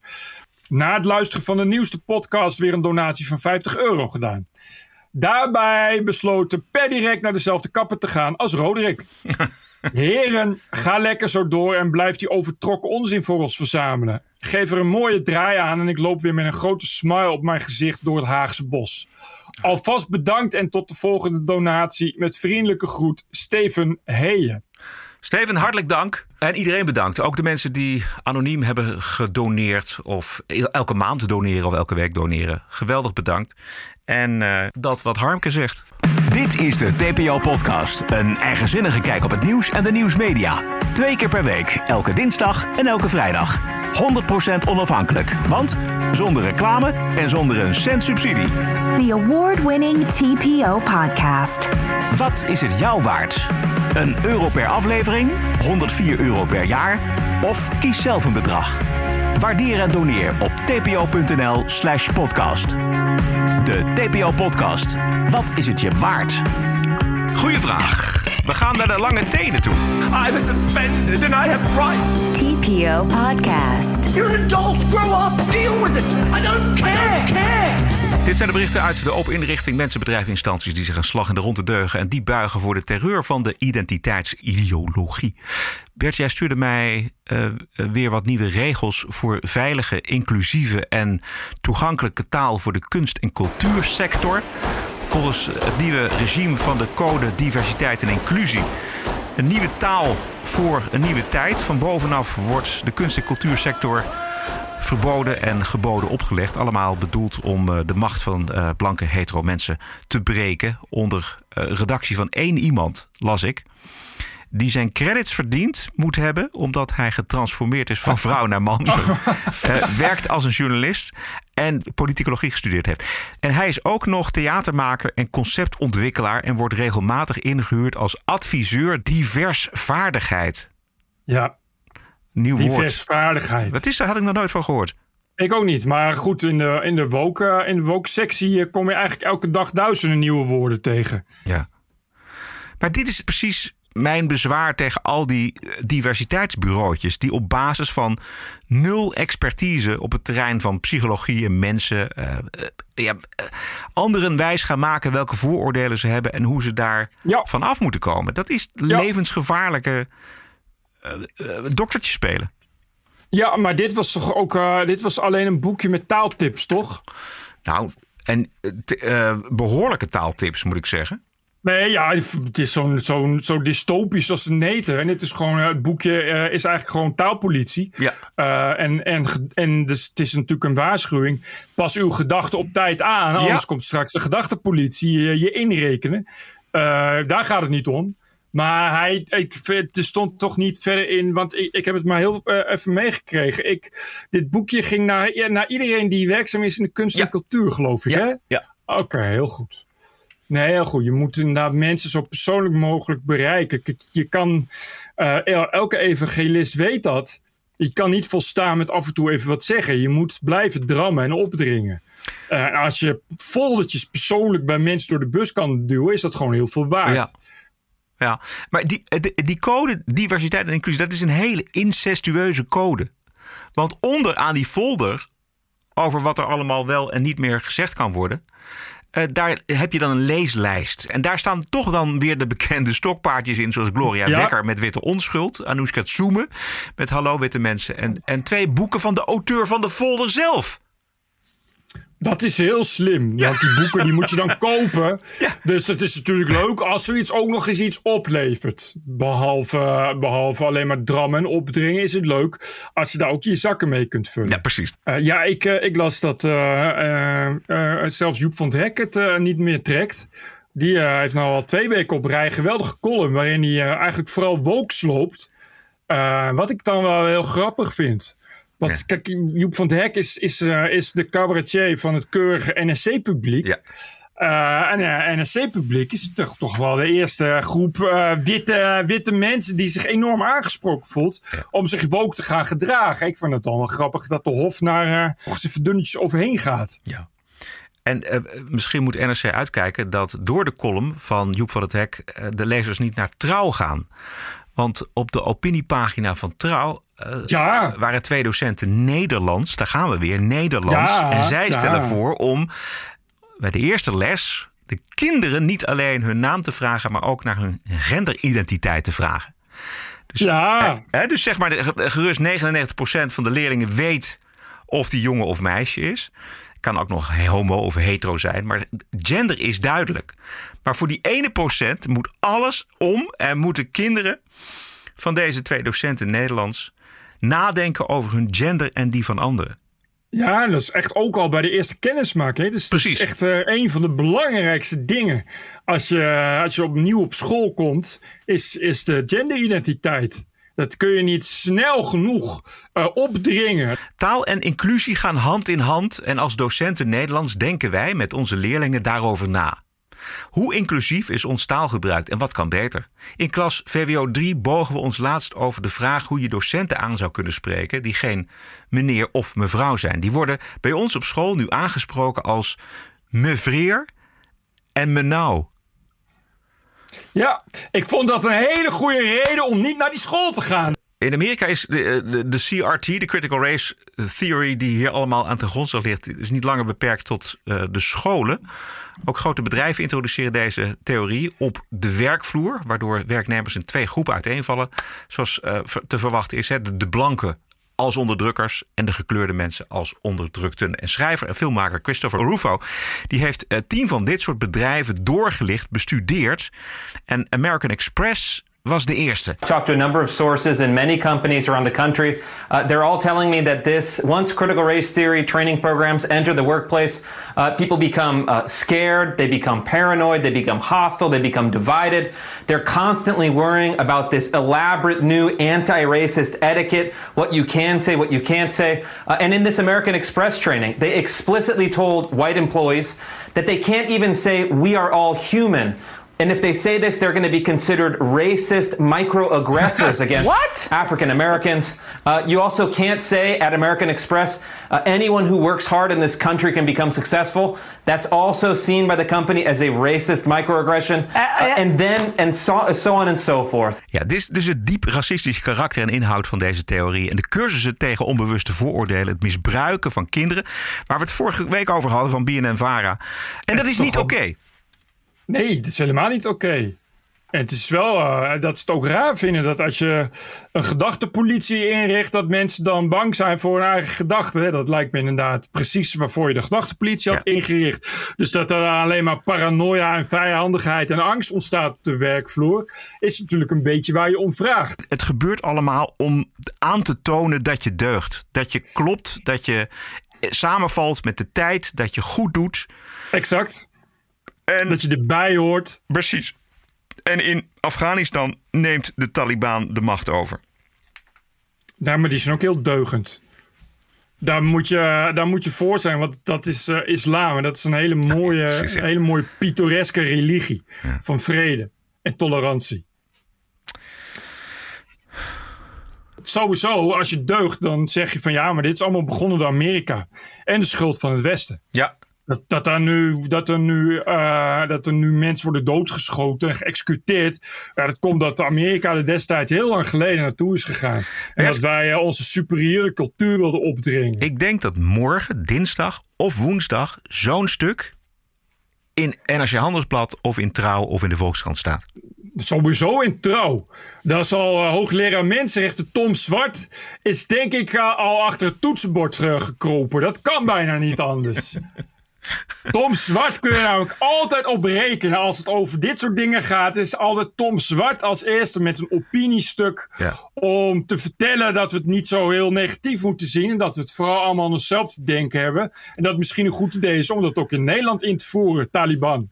na het luisteren van de nieuwste podcast weer een donatie van 50 euro gedaan. Daarbij besloten per direct naar dezelfde kapper te gaan als Roderick. Heren, ga lekker zo door en blijf die overtrokken onzin voor ons verzamelen. Geef er een mooie draai aan en ik loop weer met een grote smile op mijn gezicht door het Haagse bos. Alvast bedankt en tot de volgende donatie. Met vriendelijke groet, Steven Heejen. Steven, hartelijk dank. En iedereen bedankt. Ook de mensen die anoniem hebben gedoneerd. Of elke maand doneren of elke week doneren. Geweldig bedankt. En uh, dat wat Harmke zegt. Dit is de TPO-podcast. Een eigenzinnige kijk op het nieuws en de nieuwsmedia. Twee keer per week, elke dinsdag en elke vrijdag. 100% onafhankelijk. Want zonder reclame en zonder een cent subsidie. The award-winning TPO-podcast. Wat is het jou waard? Een euro per aflevering? 104 euro per jaar? Of kies zelf een bedrag. Waardeer en doneer op tpo.nl slash podcast. De TPO-podcast. Wat is het je waard? Goeie vraag. We gaan naar de lange tenen toe. I was offended and I have rights. TPO Podcast. You're an adult. Grow up. Deal with it. I don't care. care. Dit zijn de berichten uit de open inrichting mensen, bedrijven, instanties die zich een slag in de ronde deugen en die buigen voor de terreur van de identiteitsideologie. Bert, jij stuurde mij uh, weer wat nieuwe regels voor veilige, inclusieve en toegankelijke taal voor de kunst- en cultuursector. Volgens het nieuwe regime van de Code Diversiteit en Inclusie. Een nieuwe taal voor een nieuwe tijd. Van bovenaf wordt de kunst- en cultuursector verboden en geboden opgelegd. Allemaal bedoeld om uh, de macht van uh, blanke hetero mensen te breken. Onder uh, redactie van één iemand, las ik. Die zijn credits verdiend moet hebben. omdat hij getransformeerd is van vrouw naar man. werkt als een journalist. en politicologie gestudeerd heeft. En hij is ook nog theatermaker en conceptontwikkelaar. en wordt regelmatig ingehuurd als adviseur divers vaardigheid. Ja, Nieuw woord. Diversvaardigheid. Wat is daar? Had ik nog nooit van gehoord. Ik ook niet. Maar goed, in de, in de woke, in de woke sectie kom je eigenlijk elke dag duizenden nieuwe woorden tegen. Ja. Maar dit is precies mijn bezwaar tegen al die diversiteitsbureautjes. die op basis van nul expertise op het terrein van psychologie en mensen. Uh, uh, ja, uh, anderen wijs gaan maken welke vooroordelen ze hebben. en hoe ze daar ja. van af moeten komen. Dat is levensgevaarlijke doktertje spelen. Ja, maar dit was toch ook. Dit was alleen een boekje met taaltips, toch? Nou, en behoorlijke taaltips, moet ik zeggen. Nee, ja, het is zo, zo, zo dystopisch als een neten. En het is gewoon, het boekje uh, is eigenlijk gewoon taalpolitie. Ja. Uh, en en, en dus het is natuurlijk een waarschuwing. Pas uw gedachten op tijd aan. Anders ja. komt straks de gedachtenpolitie je, je inrekenen. Uh, daar gaat het niet om. Maar hij, ik, er stond toch niet verder in, want ik, ik heb het maar heel uh, even meegekregen. Ik, dit boekje ging naar, naar iedereen die werkzaam is in de kunst ja. en cultuur, geloof ik. Ja. hè? Ja. Oké, okay, heel goed. Nee, heel goed. Je moet inderdaad mensen zo persoonlijk mogelijk bereiken. Je kan, uh, elke evangelist weet dat. Je kan niet volstaan met af en toe even wat zeggen. Je moet blijven drammen en opdringen. Uh, als je foldertjes persoonlijk bij mensen door de bus kan duwen, is dat gewoon heel veel waard. Ja. Ja, maar die, die, die code diversiteit en inclusie, dat is een hele incestueuze code. Want onder aan die folder over wat er allemaal wel en niet meer gezegd kan worden, uh, daar heb je dan een leeslijst. En daar staan toch dan weer de bekende stokpaardjes in, zoals Gloria ja. Wekker met Witte Onschuld, Anoushka Tsume met Hallo Witte Mensen en, en twee boeken van de auteur van de folder zelf. Dat is heel slim. Ja. Want die boeken die moet je dan kopen. Ja. Dus het is natuurlijk leuk als zoiets ook nog eens iets oplevert. Behalve, behalve alleen maar drammen en opdringen is het leuk als je daar ook je zakken mee kunt vullen. Ja, precies. Uh, ja, ik, uh, ik las dat uh, zelfs Joep van het Hek het niet meer trekt. Die heeft nou al twee weken op rij geweldige column waarin hij eigenlijk vooral woke sloopt. wat ik dan wel heel grappig vind. Want ja. kijk, Joep van het Hek is, is, uh, is de cabaretier van het keurige NSC-publiek. Ja. Uh, en uh, NSC-publiek is toch, toch wel de eerste groep witte, witte mensen die zich enorm aangesproken voelt ja. om zich woke te gaan gedragen. Ik vind het dan wel grappig dat de Hof naar uh, even dunnetjes overheen gaat. Ja. En misschien moet NRC uitkijken dat door de column van Joep van het Hek de lezers niet naar trouw gaan. Want op de opiniepagina van Trouw uh, ja. waren twee docenten Nederlands. Daar gaan we weer, Nederlands. Ja, en zij ja. stellen voor om bij de eerste les de kinderen niet alleen hun naam te vragen, maar ook naar hun genderidentiteit te vragen. Dus, Ja. hè, dus zeg maar, gerust 99% van de leerlingen weet of die jongen of meisje is. Kan ook nog homo of hetero zijn, maar gender is duidelijk. Maar voor die ene procent moet alles om en moeten kinderen van deze twee docenten Nederlands nadenken over hun gender en die van anderen. Ja, dat is echt ook al bij de eerste kennismaking. hè. Dus het is echt eh, een van de belangrijkste dingen. Als je, als je opnieuw op school komt, is, is de genderidentiteit. Dat kun je niet snel genoeg eh, opdringen. Taal en inclusie gaan hand in hand en als docenten Nederlands denken wij met onze leerlingen daarover na. Hoe inclusief is ons taalgebruik en wat kan beter? In klas VWO 3 bogen we ons laatst over de vraag hoe je docenten aan zou kunnen spreken die geen meneer of mevrouw zijn. Die worden bij ons op school nu aangesproken als mevreer en menau. Ja, ik vond dat een hele goede reden om niet naar die school te gaan. In Amerika is de, de, de CRT, de Critical Race Theory, die hier allemaal aan ten grondslag ligt, is niet langer beperkt tot eh, de scholen. Ook grote bedrijven introduceren deze theorie op de werkvloer, waardoor werknemers in twee groepen uiteenvallen. Zoals eh, te verwachten is, hè, de, de blanke als onderdrukkers en de gekleurde mensen als onderdrukten. En schrijver en filmmaker Christopher Rufo die heeft eh, tien van dit soort bedrijven doorgelicht, bestudeerd. En American Express was de eerste. talked to a number of sources in many companies around the country. Uh, they're all telling me that this, once critical race theory training programs enter the workplace, uh, people become uh, scared, they become paranoid, they become hostile, they become divided. They're constantly worrying about this elaborate new anti racist etiquette, what you can say, what you can't say. Uh, and in this American Express training, they explicitly told white employees that they can't even say, we are all human. And if they say this, they're going to be considered racist microaggressors against? African Americans. Uh, you also can't say at American Express, uh, anyone who works hard in this country can become successful. That's also seen by the company as a racist microaggression. Uh, and then, and so, so on and so forth. Ja, dit is dus het diep racistische karakter en inhoud van deze theorie. En de cursussen tegen onbewuste vooroordelen, het misbruiken van kinderen, waar we het vorige week over hadden van BNN Vara. En dat is is niet oké. Nee, dat is helemaal niet oké. En het is wel eh, dat ze het ook raar vinden dat als je een gedachtepolitie inricht, dat mensen dan bang zijn voor hun eigen gedachten. Dat lijkt me inderdaad precies waarvoor je de gedachtepolitie had ingericht. Dus dat er alleen maar paranoia en vijandigheid en angst ontstaat op de werkvloer, is natuurlijk een beetje waar je om vraagt. Het gebeurt allemaal om aan te tonen dat je deugt. Dat je klopt, dat je samenvalt met de tijd, dat je goed doet. Exact. En dat je erbij hoort. Precies. En in Afghanistan neemt de Taliban de macht over. Daar, maar die zijn ook heel deugend. Daar moet je, daar moet je voor zijn, want dat is eh, islam. En dat is een hele mooie, precies, ja. een hele mooie pittoreske religie van vrede en tolerantie. Sowieso, als je deugt, dan zeg je van ja, maar dit is allemaal begonnen door Amerika. En de schuld van het Westen. Ja. Dat, dat, er nu, dat, er nu, eh, dat er nu mensen worden doodgeschoten en geëxecuteerd. Ja, dat komt dat Amerika er destijds heel lang geleden naartoe is gegaan. En dat wij eh, onze superieure cultuur wilden opdringen. Ik denk dat morgen, dinsdag of woensdag, zo'n stuk in NRC Handelsblad of in Trouw of in de Volkskrant staat. Sowieso in trouw. Dat is al eh, hoogleraar mensenrechten Tom Zwart. Is denk ik al achter het toetsenbord gekropen. Dat kan bijna niet anders. Tom Zwart kun je namelijk altijd op rekenen. Als het over dit soort dingen gaat, is altijd Tom Zwart als eerste met een opiniestuk. Om te vertellen dat we het niet zo heel negatief moeten zien. En dat we het vooral allemaal aan onszelf te denken hebben. En dat het misschien een goed idee is om dat ook in Nederland in te voeren, Taliban.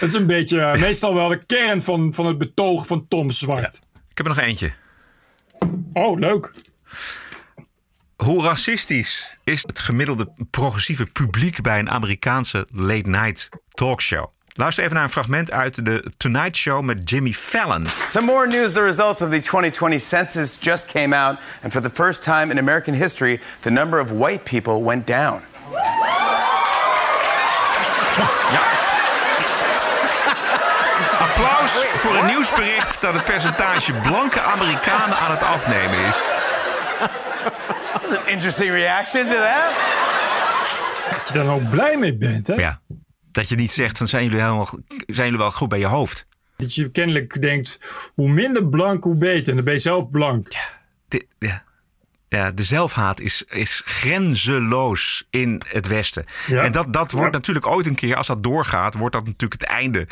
Dat is een beetje eh, meestal wel de kern van, van het betoog van Tom Zwart. Ik heb er nog eentje. Oh, leuk. Hoe racistisch is het gemiddelde progressieve publiek bij een Amerikaanse late-night talkshow? Luister even naar een fragment uit de Tonight Show met Jimmy Fallon. Some more news the results of the 2020 census just came out, and for the first time in American history, the number of white people went down. Applaus voor een nieuwsbericht dat het percentage blanke Amerikanen aan het afnemen is. That's an interesting reaction to that. Dat je daar ook blij mee bent, hè? Ja. Dat je niet zegt van zijn jullie, helemaal, zijn jullie wel goed bij je hoofd? Dat je kennelijk denkt, hoe minder blank, hoe beter. En dan ben je zelf blank. De, ja. Ja, de zelfhaat is, is grenzeloos in het Westen. Ja. En dat, dat wordt Ja. natuurlijk ooit een keer, als dat doorgaat, wordt dat natuurlijk het einde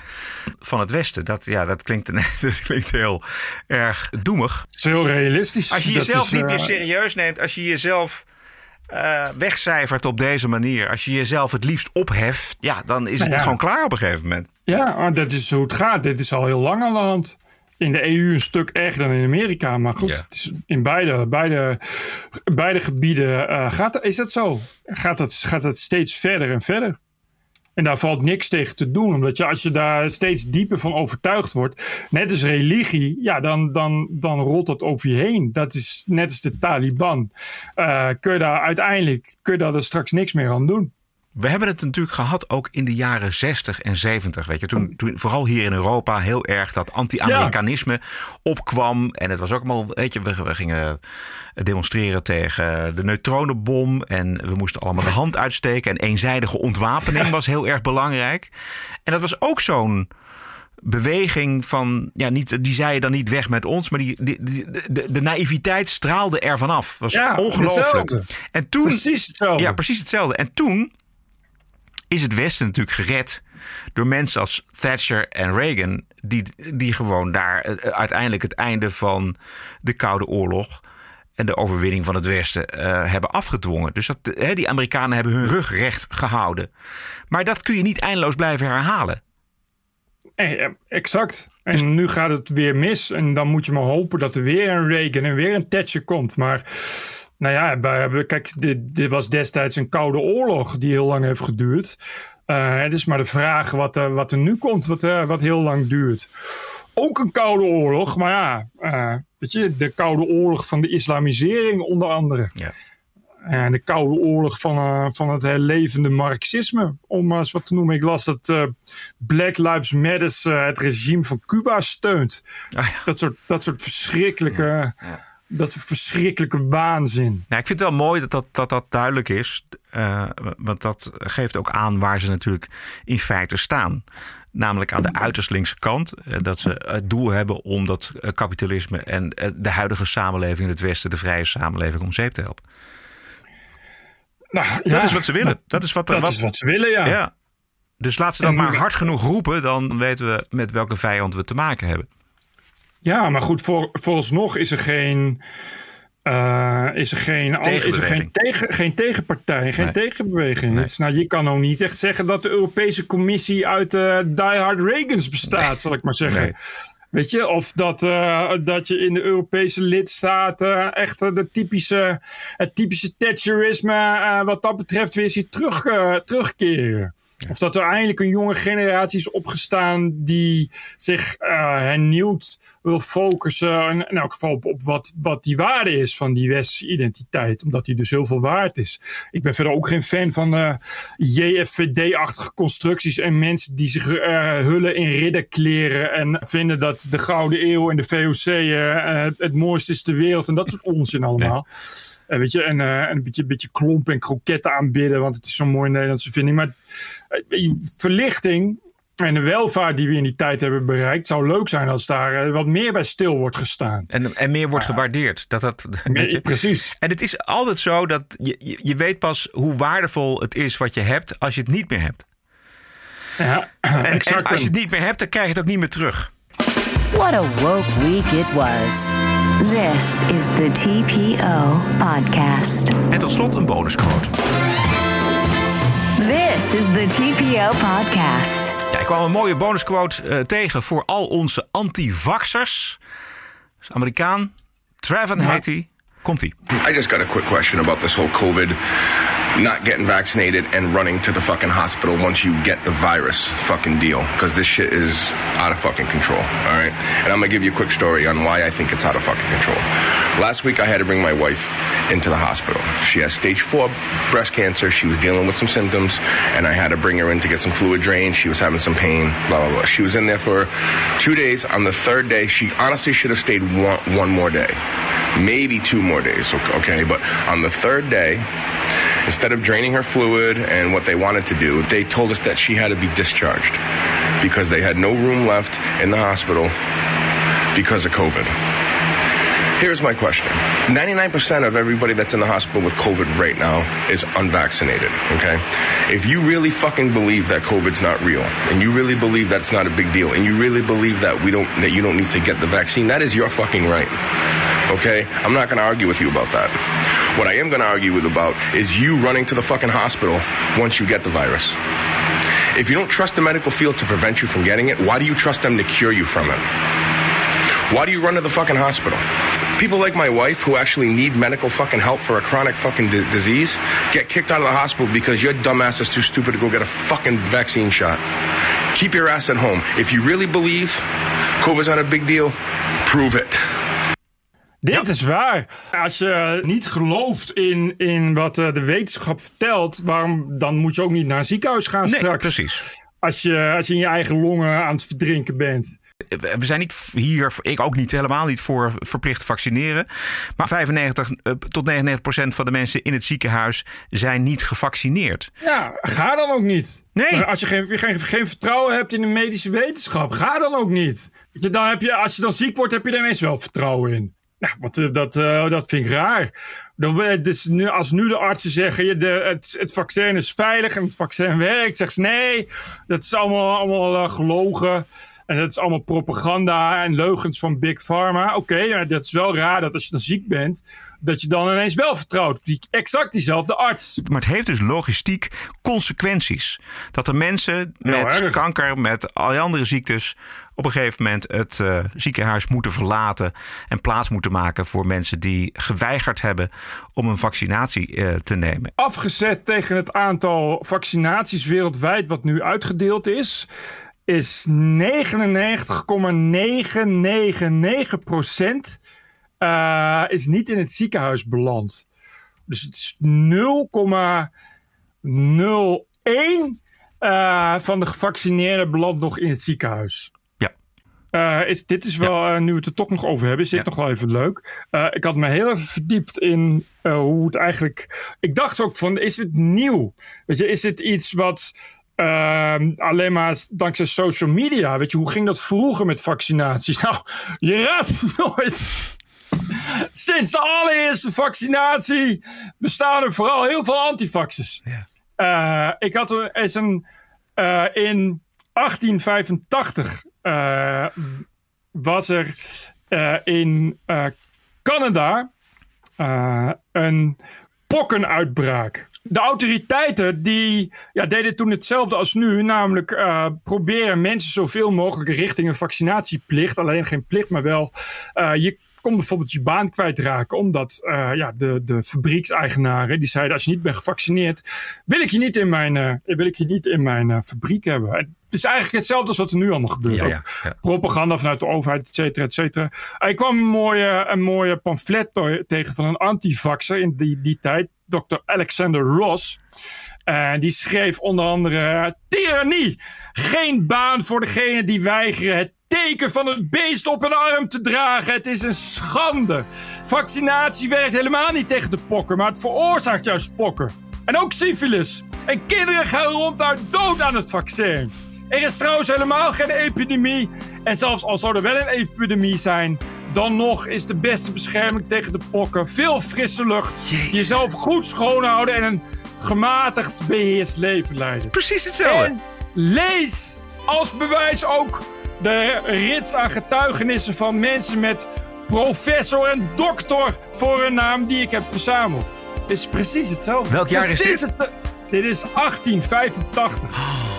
van het Westen. Dat, ja, dat, klinkt, dat klinkt heel erg doemig. Het is heel realistisch. Als je jezelf is, niet eh, meer serieus neemt, als je jezelf eh, wegcijfert op deze manier, als je jezelf het liefst opheft, ja, dan is het Nou ja. gewoon klaar op een gegeven moment. Ja, dat is hoe het gaat. Dit is al heel lang aan de hand. In de EU een stuk erger dan in Amerika. Maar goed, Ja. het is in beide, beide, beide gebieden eh, gaat, is dat zo. Gaat dat, gaat dat steeds verder en verder. En daar valt niks tegen te doen. Omdat je, als je daar steeds dieper van overtuigd wordt. Net als religie. Ja, dan, dan, dan rolt dat over je heen. Dat is net als de Taliban. Eh, kun je daar uiteindelijk kun je daar straks niks meer aan doen. We hebben het natuurlijk gehad ook in de jaren 60 en 70. Weet je, toen, toen vooral hier in Europa heel erg dat anti-Amerikanisme opkwam. En het was ook allemaal, weet je, we, we gingen demonstreren tegen de neutronenbom. En we moesten allemaal de hand uitsteken. En eenzijdige ontwapening was heel erg belangrijk. En dat was ook zo'n beweging van, ja, niet, die zei dan niet weg met ons, maar die, die, die- de, de naïviteit straalde er vanaf. Was Ja, ongelooflijk. En toen, Precies hetzelfde. Ja, precies hetzelfde. En toen is het Westen natuurlijk gered door mensen als Thatcher en Reagan, die, die gewoon daar eh, uiteindelijk het einde van de Koude Oorlog en de overwinning van het Westen eh, hebben afgedwongen. Dus dat, eh, die Amerikanen hebben hun rug recht gehouden. Maar dat kun je niet eindeloos blijven herhalen. Eh, eh, exact. En nu gaat het weer mis. En dan moet je maar hopen dat er weer een Reagan en weer een Thatcher komt. Maar nou ja, wij hebben, kijk, dit, dit was destijds een koude oorlog die heel lang heeft geduurd. Eh, het is maar de vraag wat, wat er nu komt, wat, wat heel lang duurt. Ook een koude oorlog, maar ja, weet je, de koude oorlog van de islamisering onder andere. Ja. En de koude oorlog van, eh, van het herlevende marxisme. Om maar eens wat te noemen. Ik las dat eh, Black Lives Matter eh, het regime van Cuba steunt. dat, soort, dat soort verschrikkelijke, dat soort verschrikkelijke waanzin. Nou, ik vind het wel mooi dat dat, dat, dat duidelijk is. eh, want dat geeft ook aan waar ze natuurlijk in feite staan. Namelijk aan de uiterst linkse kant. Eh, Dat ze het doel hebben om dat eh, kapitalisme en eh, de huidige samenleving in het Westen, de vrije samenleving, om zeep te helpen. Nou, dat ja, is wat ze willen. Dat is wat, dat is wat ze willen, ja. Dus laat ze dat maar hard genoeg roepen, dan weten we met welke vijand we te maken hebben. Ja, maar goed, voor, vooralsnog is er geen. eh, is er geen, is er geen, tegen, geen tegenpartij, geen Nee. tegenbeweging. Het is, nou, je kan ook niet echt zeggen dat de Europese Commissie uit eh diehard Reagans bestaat, zal ik maar zeggen. Weet je, of dat, eh, dat je in de Europese lidstaten echt eh, de typische, het typische Thatcherisme eh, wat dat betreft weer ziet terug, terugkeren. Of dat er eindelijk een jonge generatie is opgestaan die zich hernieuwd wil focussen. In, in elk geval op, op wat, wat die waarde is van die westerse identiteit. Omdat die dus heel veel waard is. Ik ben verder ook geen fan van JFVD-achtige constructies en mensen die zich hullen in ridderkleren en vinden dat de Gouden Eeuw en de VOC eh, eh, het mooiste is ter wereld en dat soort onzin allemaal. Eh, weet je, en, en een beetje, beetje klomp en kroketten aanbidden, want het is zo'n mooie Nederlandse vinding. Maar verlichting en de welvaart die we in die tijd hebben bereikt, zou leuk zijn als daar wat meer bij stil wordt gestaan. En, en meer wordt gewaardeerd. Dat dat, je? precies. En het is altijd zo dat je, je, weet pas hoe waardevol het is wat je hebt als je het niet meer hebt. Ja, En, als je het niet meer hebt, dan krijg je het ook niet meer terug. What a woke week it was. This is the TPO podcast. En tot slot een bonusquote. This is the TPO podcast. Ja, ik kwam een mooie bonusquote eh, tegen voor al onze anti-vaxxers. Amerikaan. Traven heet hij. Komt-ie. I just got a quick question about this whole COVID, not getting vaccinated and running to the fucking hospital once you get the virus fucking deal. Because this shit is out of fucking control, all right? And I'm gonna give you a quick story on why I think it's out of fucking control. Last week I had to bring my wife into the hospital. She has stage four breast cancer. She was dealing with some symptoms, and I had to bring her in to get some fluid drained. She was having some pain, blah, blah, blah. She was in there for two days. On the third day, she honestly should have stayed one, one more day maybe two more days, ok- okay? But on the third day, instead of draining her fluid and what they wanted to do, they told us that she had to be discharged. because they had no room left in the hospital because of COVID. Here's my question 99% of everybody that's in the hospital with COVID right now is unvaccinated, okay? If you really fucking believe that COVID's not real, and you really believe that's not a big deal, and you really believe that we don't that you don't need to get the vaccine, that is your fucking right. Okay? I'm not gonna argue with you about that. What I am gonna argue with about is you running to the fucking hospital once you get the virus. If you don't trust the medical field to prevent you from getting it, why do you trust them to cure you from it? Why do you run to the fucking hospital? People like my wife who actually need medical fucking help for a chronic fucking di- disease get kicked out of the hospital because your dumbass is too stupid to go get a fucking vaccine shot. Keep your ass at home. If you really believe COVID's not a big deal, prove it. Dit is waar. Als je niet gelooft in, in wat eh, de wetenschap vertelt, waarom, dan moet je ook niet naar een ziekenhuis gaan Nee, straks. precies. Als je, als je in je eigen longen aan het verdrinken bent. We zijn niet hier, ik ook niet, helemaal niet voor verplicht vaccineren. Maar 95 eh, tot 99 procent van de mensen in het ziekenhuis zijn niet gevaccineerd. Ja, ga dan ook niet. Nee. Als je geen, geen, geen vertrouwen hebt in de medische wetenschap, ga dan ook niet. Dan heb je, als je dan ziek wordt, heb je er ineens wel vertrouwen in. Nou, wat, eh, dat, eh, dat vind ik raar. Dan, dus nu, als nu de artsen zeggen, je, de, het, het vaccin is veilig en het vaccin werkt, zeggen ze nee, dat is allemaal, allemaal gelogen. En dat is allemaal propaganda en leugens van Big Pharma. Oké, dat is wel raar dat als je dan ziek bent, dat je dan ineens wel vertrouwt op die, exact diezelfde arts. Maar het heeft dus logistiek consequenties. Dat er mensen met erg. kanker, met al die andere ziektes... op een gegeven moment het eh, ziekenhuis moeten verlaten... en plaats moeten maken voor mensen die geweigerd hebben... om een vaccinatie eh, te nemen. afgezet tegen het aantal vaccinaties wereldwijd wat nu uitgedeeld is, is 99,999% eh, is niet in het ziekenhuis beland. Dus het is 0,01 eh, van de gevaccineerden belandt nog in het ziekenhuis. Ja. Eh, is, dit is wel, nu we het er toch nog over hebben, is dit nog wel even leuk. Ik had me heel even verdiept in hoe het eigenlijk. Ik dacht ook van, is het nieuw? Weet je, is dit iets wat ehm, alleen maar dankzij social media? Weet je, hoe ging dat vroeger met vaccinaties? Nou, je raadt het nooit. Sinds de allereerste vaccinatie bestaan er vooral heel veel antivaxers. Eh, ik had er eens een. eh, in 1885 eh, was er in Canada een pokkenuitbraak. De autoriteiten die, ja, deden toen hetzelfde als nu, namelijk eh, proberen mensen zoveel mogelijk richting een vaccinatieplicht, alleen geen plicht, maar wel eh, je kon bijvoorbeeld je baan kwijtraken, omdat eh, ja, de, de fabriekseigenaren die zeiden als je niet bent gevaccineerd, wil ik je niet in mijn, wil ik je niet in mijn fabriek hebben. Het is eigenlijk hetzelfde als wat er nu allemaal gebeurt. Ja, Ook ja, ja. propaganda vanuit de overheid, et cetera, et cetera. Uh, Ik kwam een mooie, een mooie pamflet tegen van een antivaxer in die, die tijd, Dr. Alexander Ross. En die schreef onder andere: Tyrannie! Geen baan voor degene die weigeren het teken van het beest op hun arm te dragen. Het is een schande. Vaccinatie werkt helemaal niet tegen de pokken, maar het veroorzaakt juist pokken. En ook syfilis. En kinderen gaan ronduit dood aan het vaccin. Er is trouwens helemaal geen epidemie. En zelfs al zou er wel een epidemie zijn, dan nog is de beste bescherming tegen de pokken veel frisse lucht. Jezelf goed schoonhouden en een gematigd beheerst leven leiden. Precies hetzelfde. En lees als bewijs ook de rits aan getuigenissen van mensen met professor en dokter voor hun naam die ik heb verzameld. Het is precies hetzelfde. Welk jaar is dit? Dit is 1885.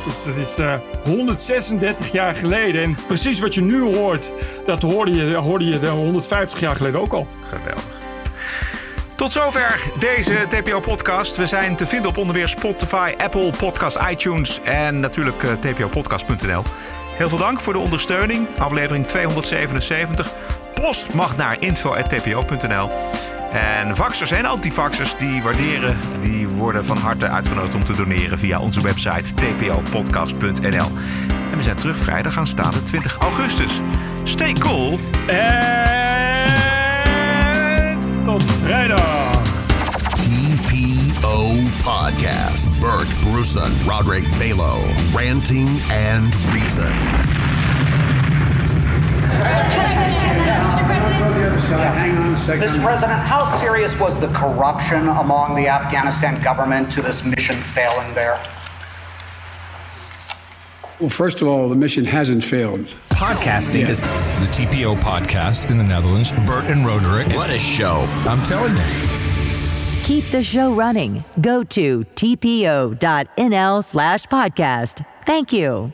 Dus dat is eh, 136 jaar geleden. En precies wat je nu hoort, dat hoorde je, hoorde je de 150 jaar geleden ook al. Geweldig. Tot zover deze TPO-podcast. We zijn te vinden op onder meer Spotify, Apple Podcast, iTunes en natuurlijk eh, tpopodcast.nl. Heel veel dank voor de ondersteuning. Aflevering 277. Post mag naar info.tpo.nl. En vaxers en antivaxers die waarderen, die worden van harte uitgenodigd om te doneren via onze website tpopodcast.nl. En we zijn terug vrijdag aanstaande 20 augustus. Stay cool. En tot vrijdag. TPO Podcast. Bert Bruson, Roderick Balo, ranting and reason. Hang on a second. Mr. President, how serious was the corruption among the Afghanistan government to this mission failing there? Well, first of all, the mission hasn't failed. Podcasting is the TPO podcast in the Netherlands. Bert and Roderick. What a show. I'm telling you. Keep the show running. Go to tpo.nl slash podcast. Thank you.